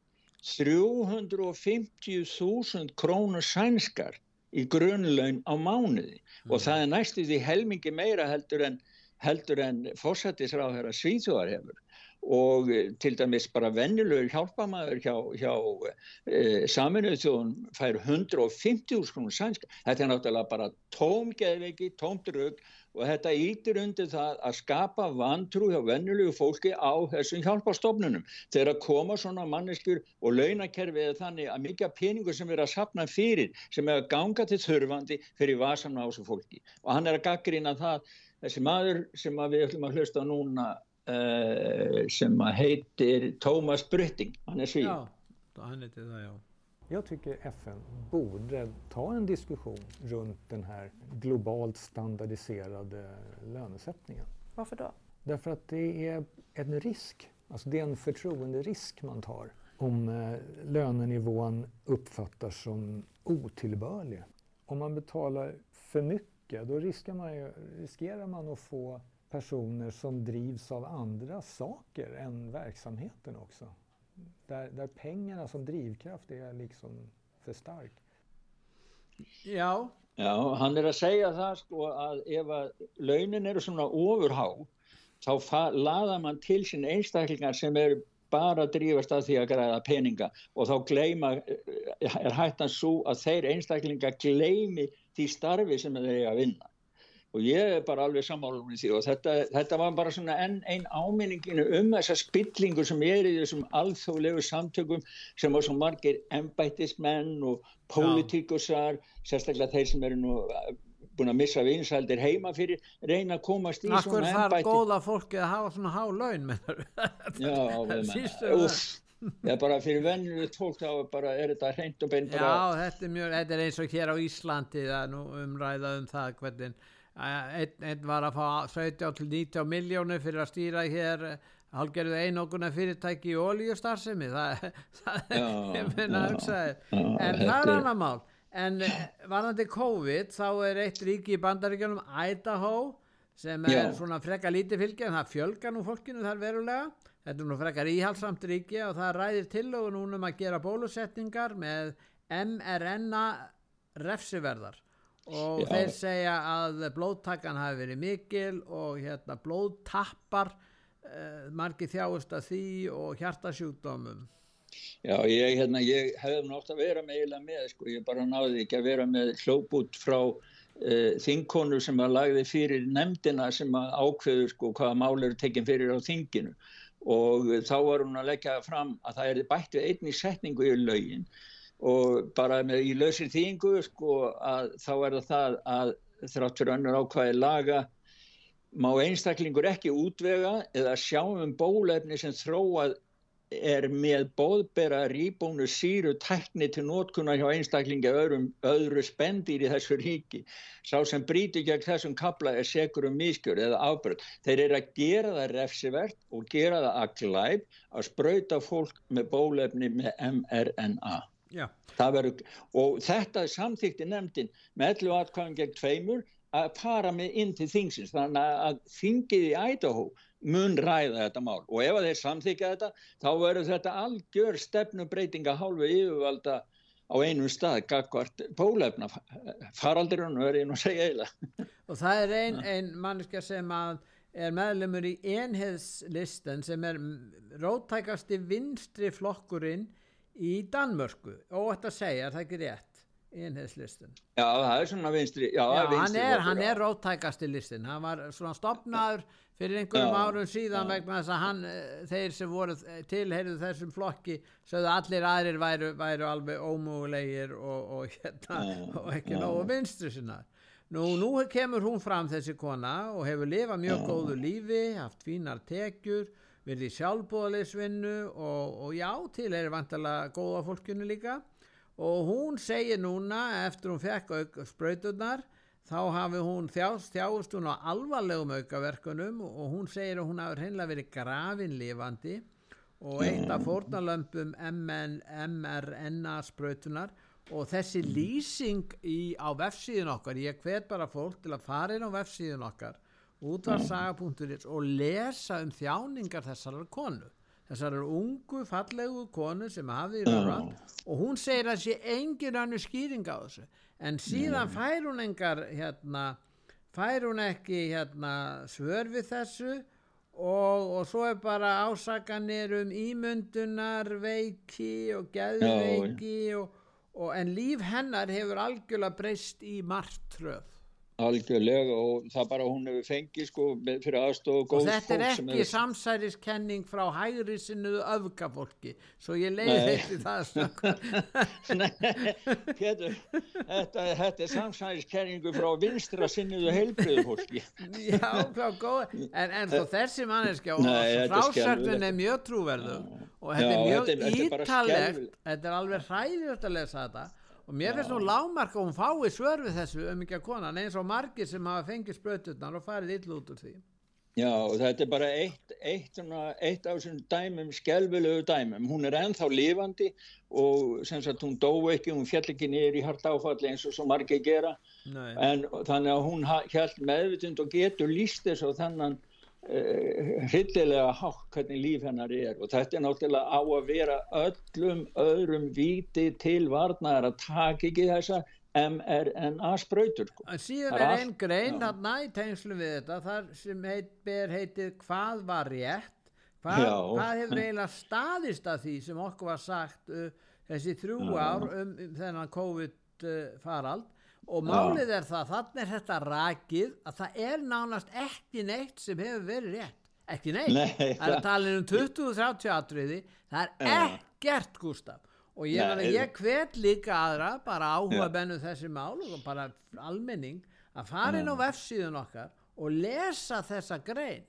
350.000 krónur sænskar í grunnlaun á mánuði. Og það er næstu því helmingi meira heldur en, heldur en fórsættisráðherra Svíþjóðar hefur. Og eh, til dæmis bara vennilegur hjálpamaður hjá, hjá e, saminuðu þjóðun fær 150.000 krónur sænska. Þetta er náttúrulega bara tómgeðveiki, tómdrögg og þetta ítir undir það að skapa vantrú hjá vennulegu fólki á þessum hjálpastofnunum. Þegar að koma svona manneskjur og launakerfið er þannig að mikið peningur sem er að sapna fyrir, sem er að ganga til þurfandi fyrir vasan á þessu fólki. Og hann er að gaggrina það, þessi maður sem við ætlum að hlusta núna uh, sem heitir Thomas Brytting, han är svid. Ja, han heter det, ja. Jag tycker FN borde ta en diskussion runt den här globalt standardiserade lönesättningen. Varför då? Därför att det är en risk, alltså det är en förtroenderisk man tar om eh, lönenivån uppfattas som otillbörlig. Om man betalar för mycket då riskerar man, ju, riskerar man att få personer som drivs av andra saker än verksamheten också. Där, där pengarna som drivkraft är liksom för stark. Já. Já, hann er að segja það sko að ef að launin eru svona ofurhá þá laða mann til sín einstaklingar sem eru bara að drífast að því að græða peninga og þá gleyma, er hættan svo að þeir einstaklingar gleymi því starfi sem þeir eiga að vinna og ég er bara alveg sammála með því og þetta, þetta var bara svona enn einn áminninginu um þessa spillingu sem er í þessum alþjóðlegu samtökum sem var svo margir embættismenn og pólitíkusar, sérstaklega þeir sem eru nú eh, búin að missa vinsældir heima fyrir, reyna að komast í Akkur svona þarf embætti. góða fólki að hafa svona há laun, mennar Já, við menna, það. það er bara fyrir vennilegt fólk þá bara, er þetta hreint og beint Já, þetta er, mjög, þetta er eins og hér á Íslandi það nú umræða um það hvernig einn, einn var að fá 17 til 19 miljónir fyrir að stýra hér hálgerðu einoguna fyrirtæki í ólíustarfsemi það, ég minna að hugsa en það er er- annar mál. En eh, varðandi COVID þá er eitt ríki í bandaríkjunum Idaho sem er Já. svona frekar lítið fylgi en það fjölgar nú fólkinu þar verulega. Þetta er nú frekar íhalsamt ríki og það ræðir tillögu núna um að gera bólusetningar með mRNA refsiverðar og Já. þeir segja að blóðtakan hafi verið mikil og hérna blóðtappar uh, margir þjáist að því og hjartasjúkdómum Já, ég, hérna, ég hefði nátt að vera með eiginlega með, sko, ég bara náði ekki að vera með hljóput frá uh, þingkonu sem að lagði fyrir nefndina sem að ákveður sko hvaða mál eru tekinn fyrir á þinginu og þá var hún að leggja fram að það er bætt við einni setningu í lögin og bara með í lausir þýingu sko að þá er það að þrátt fyrir önnur ákvæði laga má einstaklingur ekki útvega eða sjá um bólefni sem þróað er með bóðbera rýbónu síru tækni til nótkunna hjá einstaklingi öðrum, öðru spendir í þessu ríki. Sá sem bríti gegn þessum kapla er segur um miskjör eða afbröð. Þeir eru að gera það refsivert og gera það að glæp að spröyta fólk með bólefni með mRNA. Og þetta er samþykti nefndin með 11 atkvæðan gegn tveimur að fara með inn til þingsins. Þannig að þingið í Idaho mun ræða þetta mál. Og ef þeir samþykja þetta þá verður þetta algjör stefnubreitinga hálfu yfirvalda á einum stað gagvart bólefna faraldirun verður ég nú að segja eiginlega. Og það er ein, ein manneska sem að er meðlemur í enheðslistan sem er róttækasti vinstri flokkurinn í Danmörku. Og þetta segja, það ekki rétt? Einheðslistin Já, það er svona vinstri Já, já vinstri hann er, hann er róttækasti listin hann var svona stopnaður fyrir einhverjum Já, árum síðan vegna þess að hann, eh, þeir sem voru tilheyrðu þessum flokki sögðu allir aðrir væru, væru alveg ómúlegir og, og, hérna, og ekki nógu vinstri sinna nú, nú kemur hún fram þessi kona og hefur lifað mjög góðu lífi haft fínar tekjur verið í sjálfbóðaleisvinnu og, og já, til er vantalega góða fólkinu líka. Og hún segir núna eftir hún fekk auk sprauturnar þá hafi hún þjást, þjást hún á alvarlegum aukaverkunum og hún segir að hún hafi hreinlega verið grafinlifandi og eitt af fórnalömpum mRNA sprautunar og þessi lýsing í, á vefsíðun okkar, ég hvet bara fólk til að fara inn á vefsíðun okkar útvarsaga.is og lesa um þjáningar þessarar konu. Þessarar ungu fallegu konu sem hafði í röðan og hún segir að sé engin annu skýring á þessu. En síðan fær hún engar hérna, fær hún ekki hérna, svör við þessu og, og svo er bara ásakanir um ímyndunar veiki og geðveiki og, og, en líf hennar hefur algjörlega breyst í martröð algjörlega og það bara hún hefur fengið sko fyrir aðstof og og góð þetta er fólk sem ekki samsæriskenning frá hægri sinnuðu öfgafólki svo ég leiði Nei. þetta það snögg. Pétur, þetta, þetta er samsæðiskenningu frá vinstra sinniðu heilbriðu fólki. Já, hvað góð en, en þó þessi manneskja og Nei, þetta er er mjög trúverðu og þetta er mjög þetta er- þetta er ítalegt þetta er alveg hræðilegt að lesa þetta og mér finnst nú lágmark að hún fái svör við þessu um ekki að konan eins og margir sem hafa fengið sprauturnar og farið ill út úr því Já, og þetta er bara eitt, eitt, eitt af þessum dæmum, skelvilegu dæmum. Hún er ennþá lifandi og sem sagt hún dó ekki, hún fjall ekki niður í hart áfalli eins og svo margir gera. Nei. En þannig að hún held meðvitund og getur líst þess og þannan hryllilega hátt hvernig líf hennar er. Og þetta er náttúrulega á að vera öllum öðrum víti til varnaðar að taka ekki þessa mRNA sprautur. Sko. Síðan er einn grein þarna í tengslu við þetta þar sem heit, ber heitið hvað var rétt hvað, hvað hefur eiginlega staðist að því sem okkur var sagt uh, þessi þrjú ár um, um þennan COVID uh, farald og málið er það, þannig er þetta rakið að það er nánast ekki neitt sem hefur verið rétt. Ekki neitt, Nei, það er tala um 20-30 atriði. Það er ekkert Gustaf og ég, Nei, ég hvet líka aðra bara áhuga bennu þessi mál og bara almenning að fara inn á vefsíðun okkar og lesa þessa grein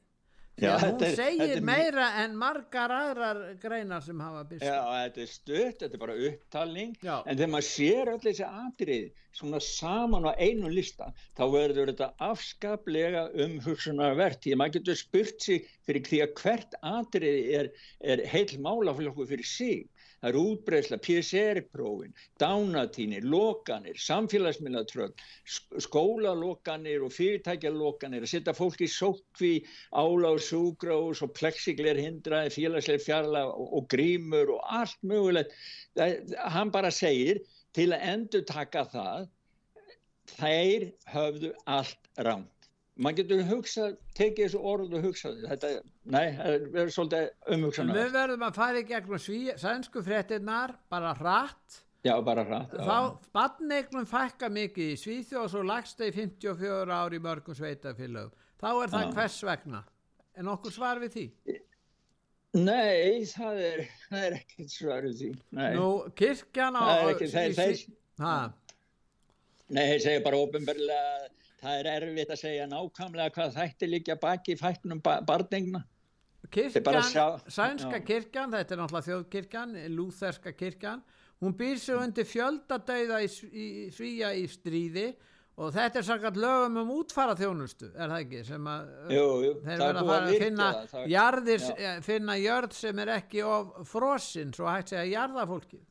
Já, hún er- segir er meira en margar aðrar greinar sem hafa byrst Já, þetta er stutt, þetta er bara upptalning. Já. en þegar maður sér öll þessi atrið svona saman á einu lista þá verður þetta afskaplega umhugsunarvert því að maður getur spurt sig fyrir því að hvert atrið er, er heil málaflokku fyrir sig það eru útbreysla, PCR-prófin dánatínir, lokanir samfélagsmiðlatrögg skólalokanir og fyrirtækjalokanir að setja fólk í sótkví ála og súgrós og plexigler hindraði félagslega fjarlag og, og grímur og allt mögulegt. Það, hann bara segir til að endur taka það þeir höfðu allt rámt maður getur hugsað, tekið þessu orð og hugsað þetta, nei, það verður svolítið umhugsanar við verðum að fara í gegnum sví, sænsku fréttinnar bara hratt Já, bara hratt. þá badneignum fækka mikið í Svíþjóð og svo lagst þeir 54 ár í mörgum sveitafélögum þá er það Já. hvers vegna en okkur svar við því Nei, það er, það er ekkert svarið því. Nei. nú kirkjan á Það er ekki, þeir, í þeir, Sví- Ha, nei, þeir segja bara að það er erfitt að segja nákvæmlega hvað þætti liggja baki fæknum ba barningna. Kirkjan, sjá- sænska já. kirkjan þetta er náttúrulega þjóðkirkjan lúþerska kirkjan hún býr sig undir fjöldadauða í, Sv- í Svíja í stríði og þetta er sakart lögum um útfara þjónustu er það ekki sem að Jú, jú, þeir er verða að að finna það, það- jarðir, eh, finna jörð sem er ekki of frosinn svo hægt segja jarðafólki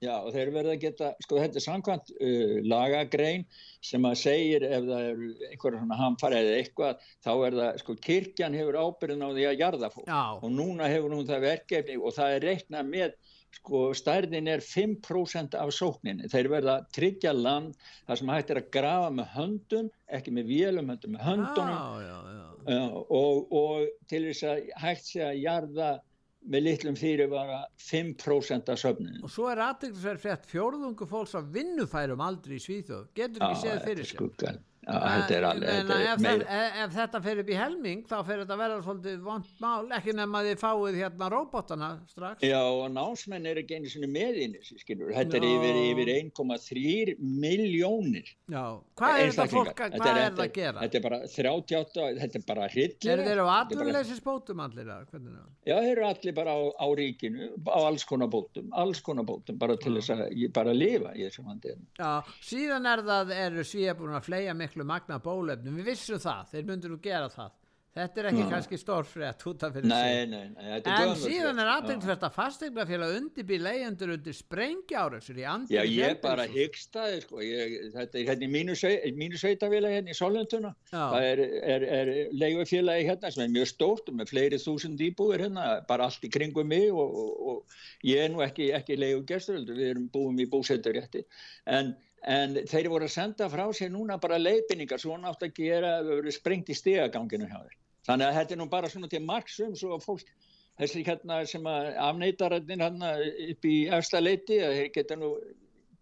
Já, og þeir verða að geta, sko þetta er samkvæmt uh, lagagrein sem að segir ef það eru einhverja svona hamfara eða eitthvað, þá er það, sko kirkjan hefur ábyrðin á því að jarða fólk Já. og núna hefur hún það verkefni og það er reiknað með, sko stærðin er 5% af sókninni, þeir verða tryggja land þar sem hægt er að grafa með höndum, ekki með vélum höndum, með höndunum já, já, já. uh, og, og til þess að hægt sé að jarða með litlum fyrirvara 5% af söfninu. og svo er aðteglisverð frétt fjórðungu fólks á vinnufærum aldrei í Svíþjóð getur ekki séð fyrir. Já, þetta er alveg, þetta ef, er meira. ef, ef þetta fer upp í helming þá fer þetta að vera svolítið vond mál ekki nema þið fáið hérna róbotana strax Já, og námsmenn er ekki einu sinni með inn þessi, skilur. Þetta er yfir, yfir 1,3 miljónir. Já, hvað er þetta fólk að, hvað er þetta að gera? Þetta er bara 38, þetta er bara hryllir. Eru þeir á allir hvernig er það? Já, þeir eru allir bara á, á ríkinu, á alls konar bótum, alls konar bótum, bara til þess að ég bara lifa í þessum vandið. Já, síðan er það, eru svíja búin að fleia miklu magna bólefnum, við vissum það, þeir myndir nú gera það. Þetta er ekki Já. kannski stórfrétt út af fyrir sig. nei, nei, þetta er En gömul síðan er aðtegnsvært að fasteignafélag undirbý leyendur undir sprengjáraksur í andri Já, ég bara hyggst það, sko, þetta er hérna í mínu, mínu sveitafélagi hérna í Solentuna, það er, er, er leigufélagi hérna sem er mjög stórt og með fleiri þúsund íbúir hérna, bara allt í kringum mig og, og, og ég er nú ekki, ekki leigugestur, heldur, við erum búum í búsetturétti, en, en þeir voru að senda frá sér núna bara leiðbynningar, svona átt að gera, við verðum sprengt í stegaganginu hjá þeir. Þannig að þetta er nú bara svona til marksum svo að fólk, þessi hérna sem að afneitararnir hérna upp í efsta leiti, að þeir geta nú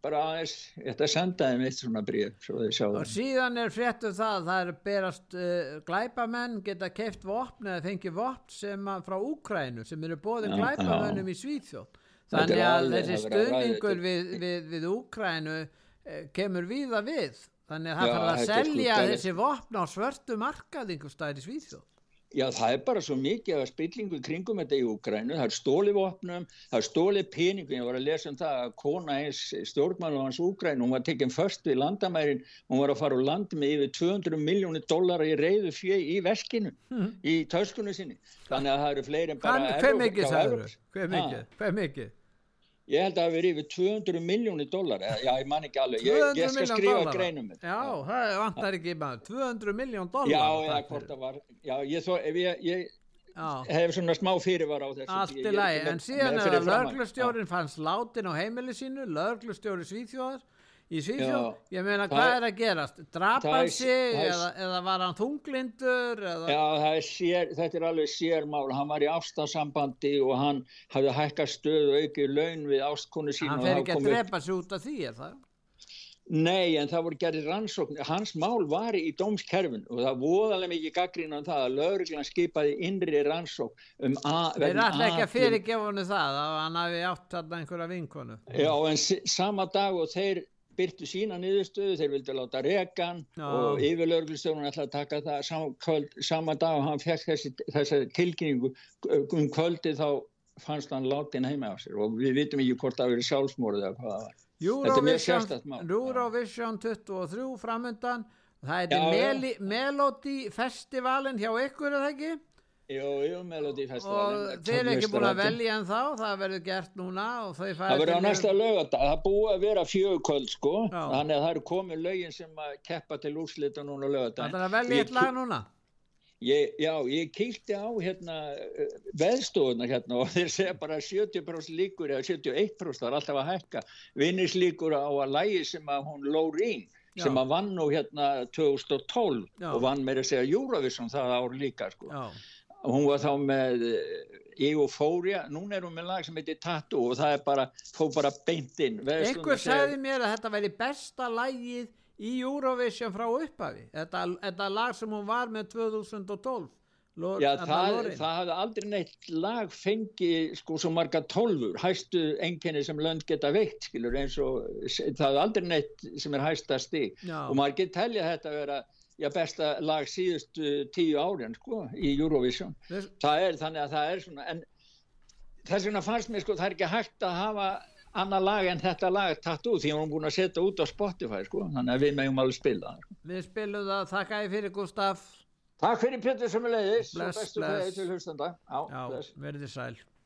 bara aðeins, ég ætla að senda þeim eitt svona bríð, svo Og síðan er fréttu það, það er berast uh, glæpamenn geta keift vopn eða fengið vopn sem að, frá Úkrænu sem eru bóðin Já, glæpamennum í Svíþjóð. Þetta er Þannig að þessi að þetta. við, við, við Úkrænu kemur víða við. Þannig að það þarf að er selja skuggalegt. þessi vopn á svörtu markað einhver staðar í Svíþjóð. Já, það er bara svo mikið af spillingu kringum þetta í Úgrænu, það er stóli vopnum, það er stóli peningum, ég var að lesa um það að kona eins stjórnmálu hans Úgrænu, hún var tekinn först við landamærin, hún var að fara úr landi með yfir 200 miljónir dólar í reyðu fjö í veskinu, í töskunni sinni. Þannig að það eru fleiri en bara hver mikið sagður? Evróp- Hver mikið? Ég held að það hafi verið yfir 200 miljónir dólar, já, ég man ekki alveg, ég, 200 ég skal skrifa dollara. greinum þetta. Já, það vantar ekki maður. 200 miljón dólar. Já, eða hvort það var, já, ég, þó, ef ég, ég hef svona smá fyrirvara á þessu. Allt í lagi, en síðan að löglustjórin fannst látin á heimili sínu, löglustjóri Svíþjóðar í Svíþjóð, Já. ég meina hvað er- að gerast? Það hann sig eða, eða var hann þunglindur eða, Já, er sér, þetta er alveg sérmál, hann var í ástasambandi og hann hafði hækkað stöð og aukið laun við ástkonu sín hann fer ekki að upp- drepa sig út af því er það? Nei, en það voru gerði rannsókn, hans mál var í dómskerfin og það voðalega mikið gaggrín á það að lauruglan skipaði innri rannsókn um að... Þeir ætla ekki að fyrirgefa henni það að hann hafi átt þarna einhverja vinkonu. Já, en sama dag og þeir byrtu sína niðurstöðu, þeir vildi láta rekan Já. og yfirlörglustjórun ætla að taka það sama, kvöld, sama dag og hann fekk þessi, þessi tilkynningu um kvöldi þá fannst hann látin heima á sér og við vitum ekki hvort það verið sjálfsmórið eða hvað það var. Eurovision, sérstætt mál. Eurovision 23 framundan það heitir Melody Festivalin hjá ykkur er það ekki? Jú, jú, Melody og þeir eru ekki búin að velja en þá það verður gert núna Það verður á næsta lögadag, það búið að vera fjögukvöld sko, Já. þannig að það eru komið lögin sem að keppa til úrslita núna lögadag. Það er að velja eitt lag núna Ég, já, ég kíkti á hérna veðstofuna hérna og þeir segja bara 70% líkur eða 71% það er alltaf að hækka vinnislíkur á að lægi sem að hún Lóreen sem að vann nú hérna 2012 Já. og vann meira segja Eurovision það ár líka sko. Já. Hún var þá með Eufória, núna er hún með lag sem heitir Tattoo og það er bara, fór bara beint inn. Einhver sagði mér að þetta væri besta lagið í Eurovision frá upphafi. Þetta, þetta lag sem hún var með 2012 Lord, Já, það, það hafði aldrei neitt lag fengi sko svo marga tólfur, hæstu enginni sem lönd geta veikt, skilur, eins og það hafði aldrei neitt sem er hæsta stík og maður getur telja þetta að vera já, besta lag síðustu tíu árin sko, í Eurovision. Þess... það er þannig að það er svona en þess vegna fannst mér sko það er ekki hægt að hafa annar lag en þetta lag tatt út því að hún er búin að setja út á Spotify sko þannig að við meðum alveg spila Við spilum það, þakka ég fyrir Gustaf Takk fyrir Pétur sem er leiðis Bless, bless Já, verðið sæl to be loved, and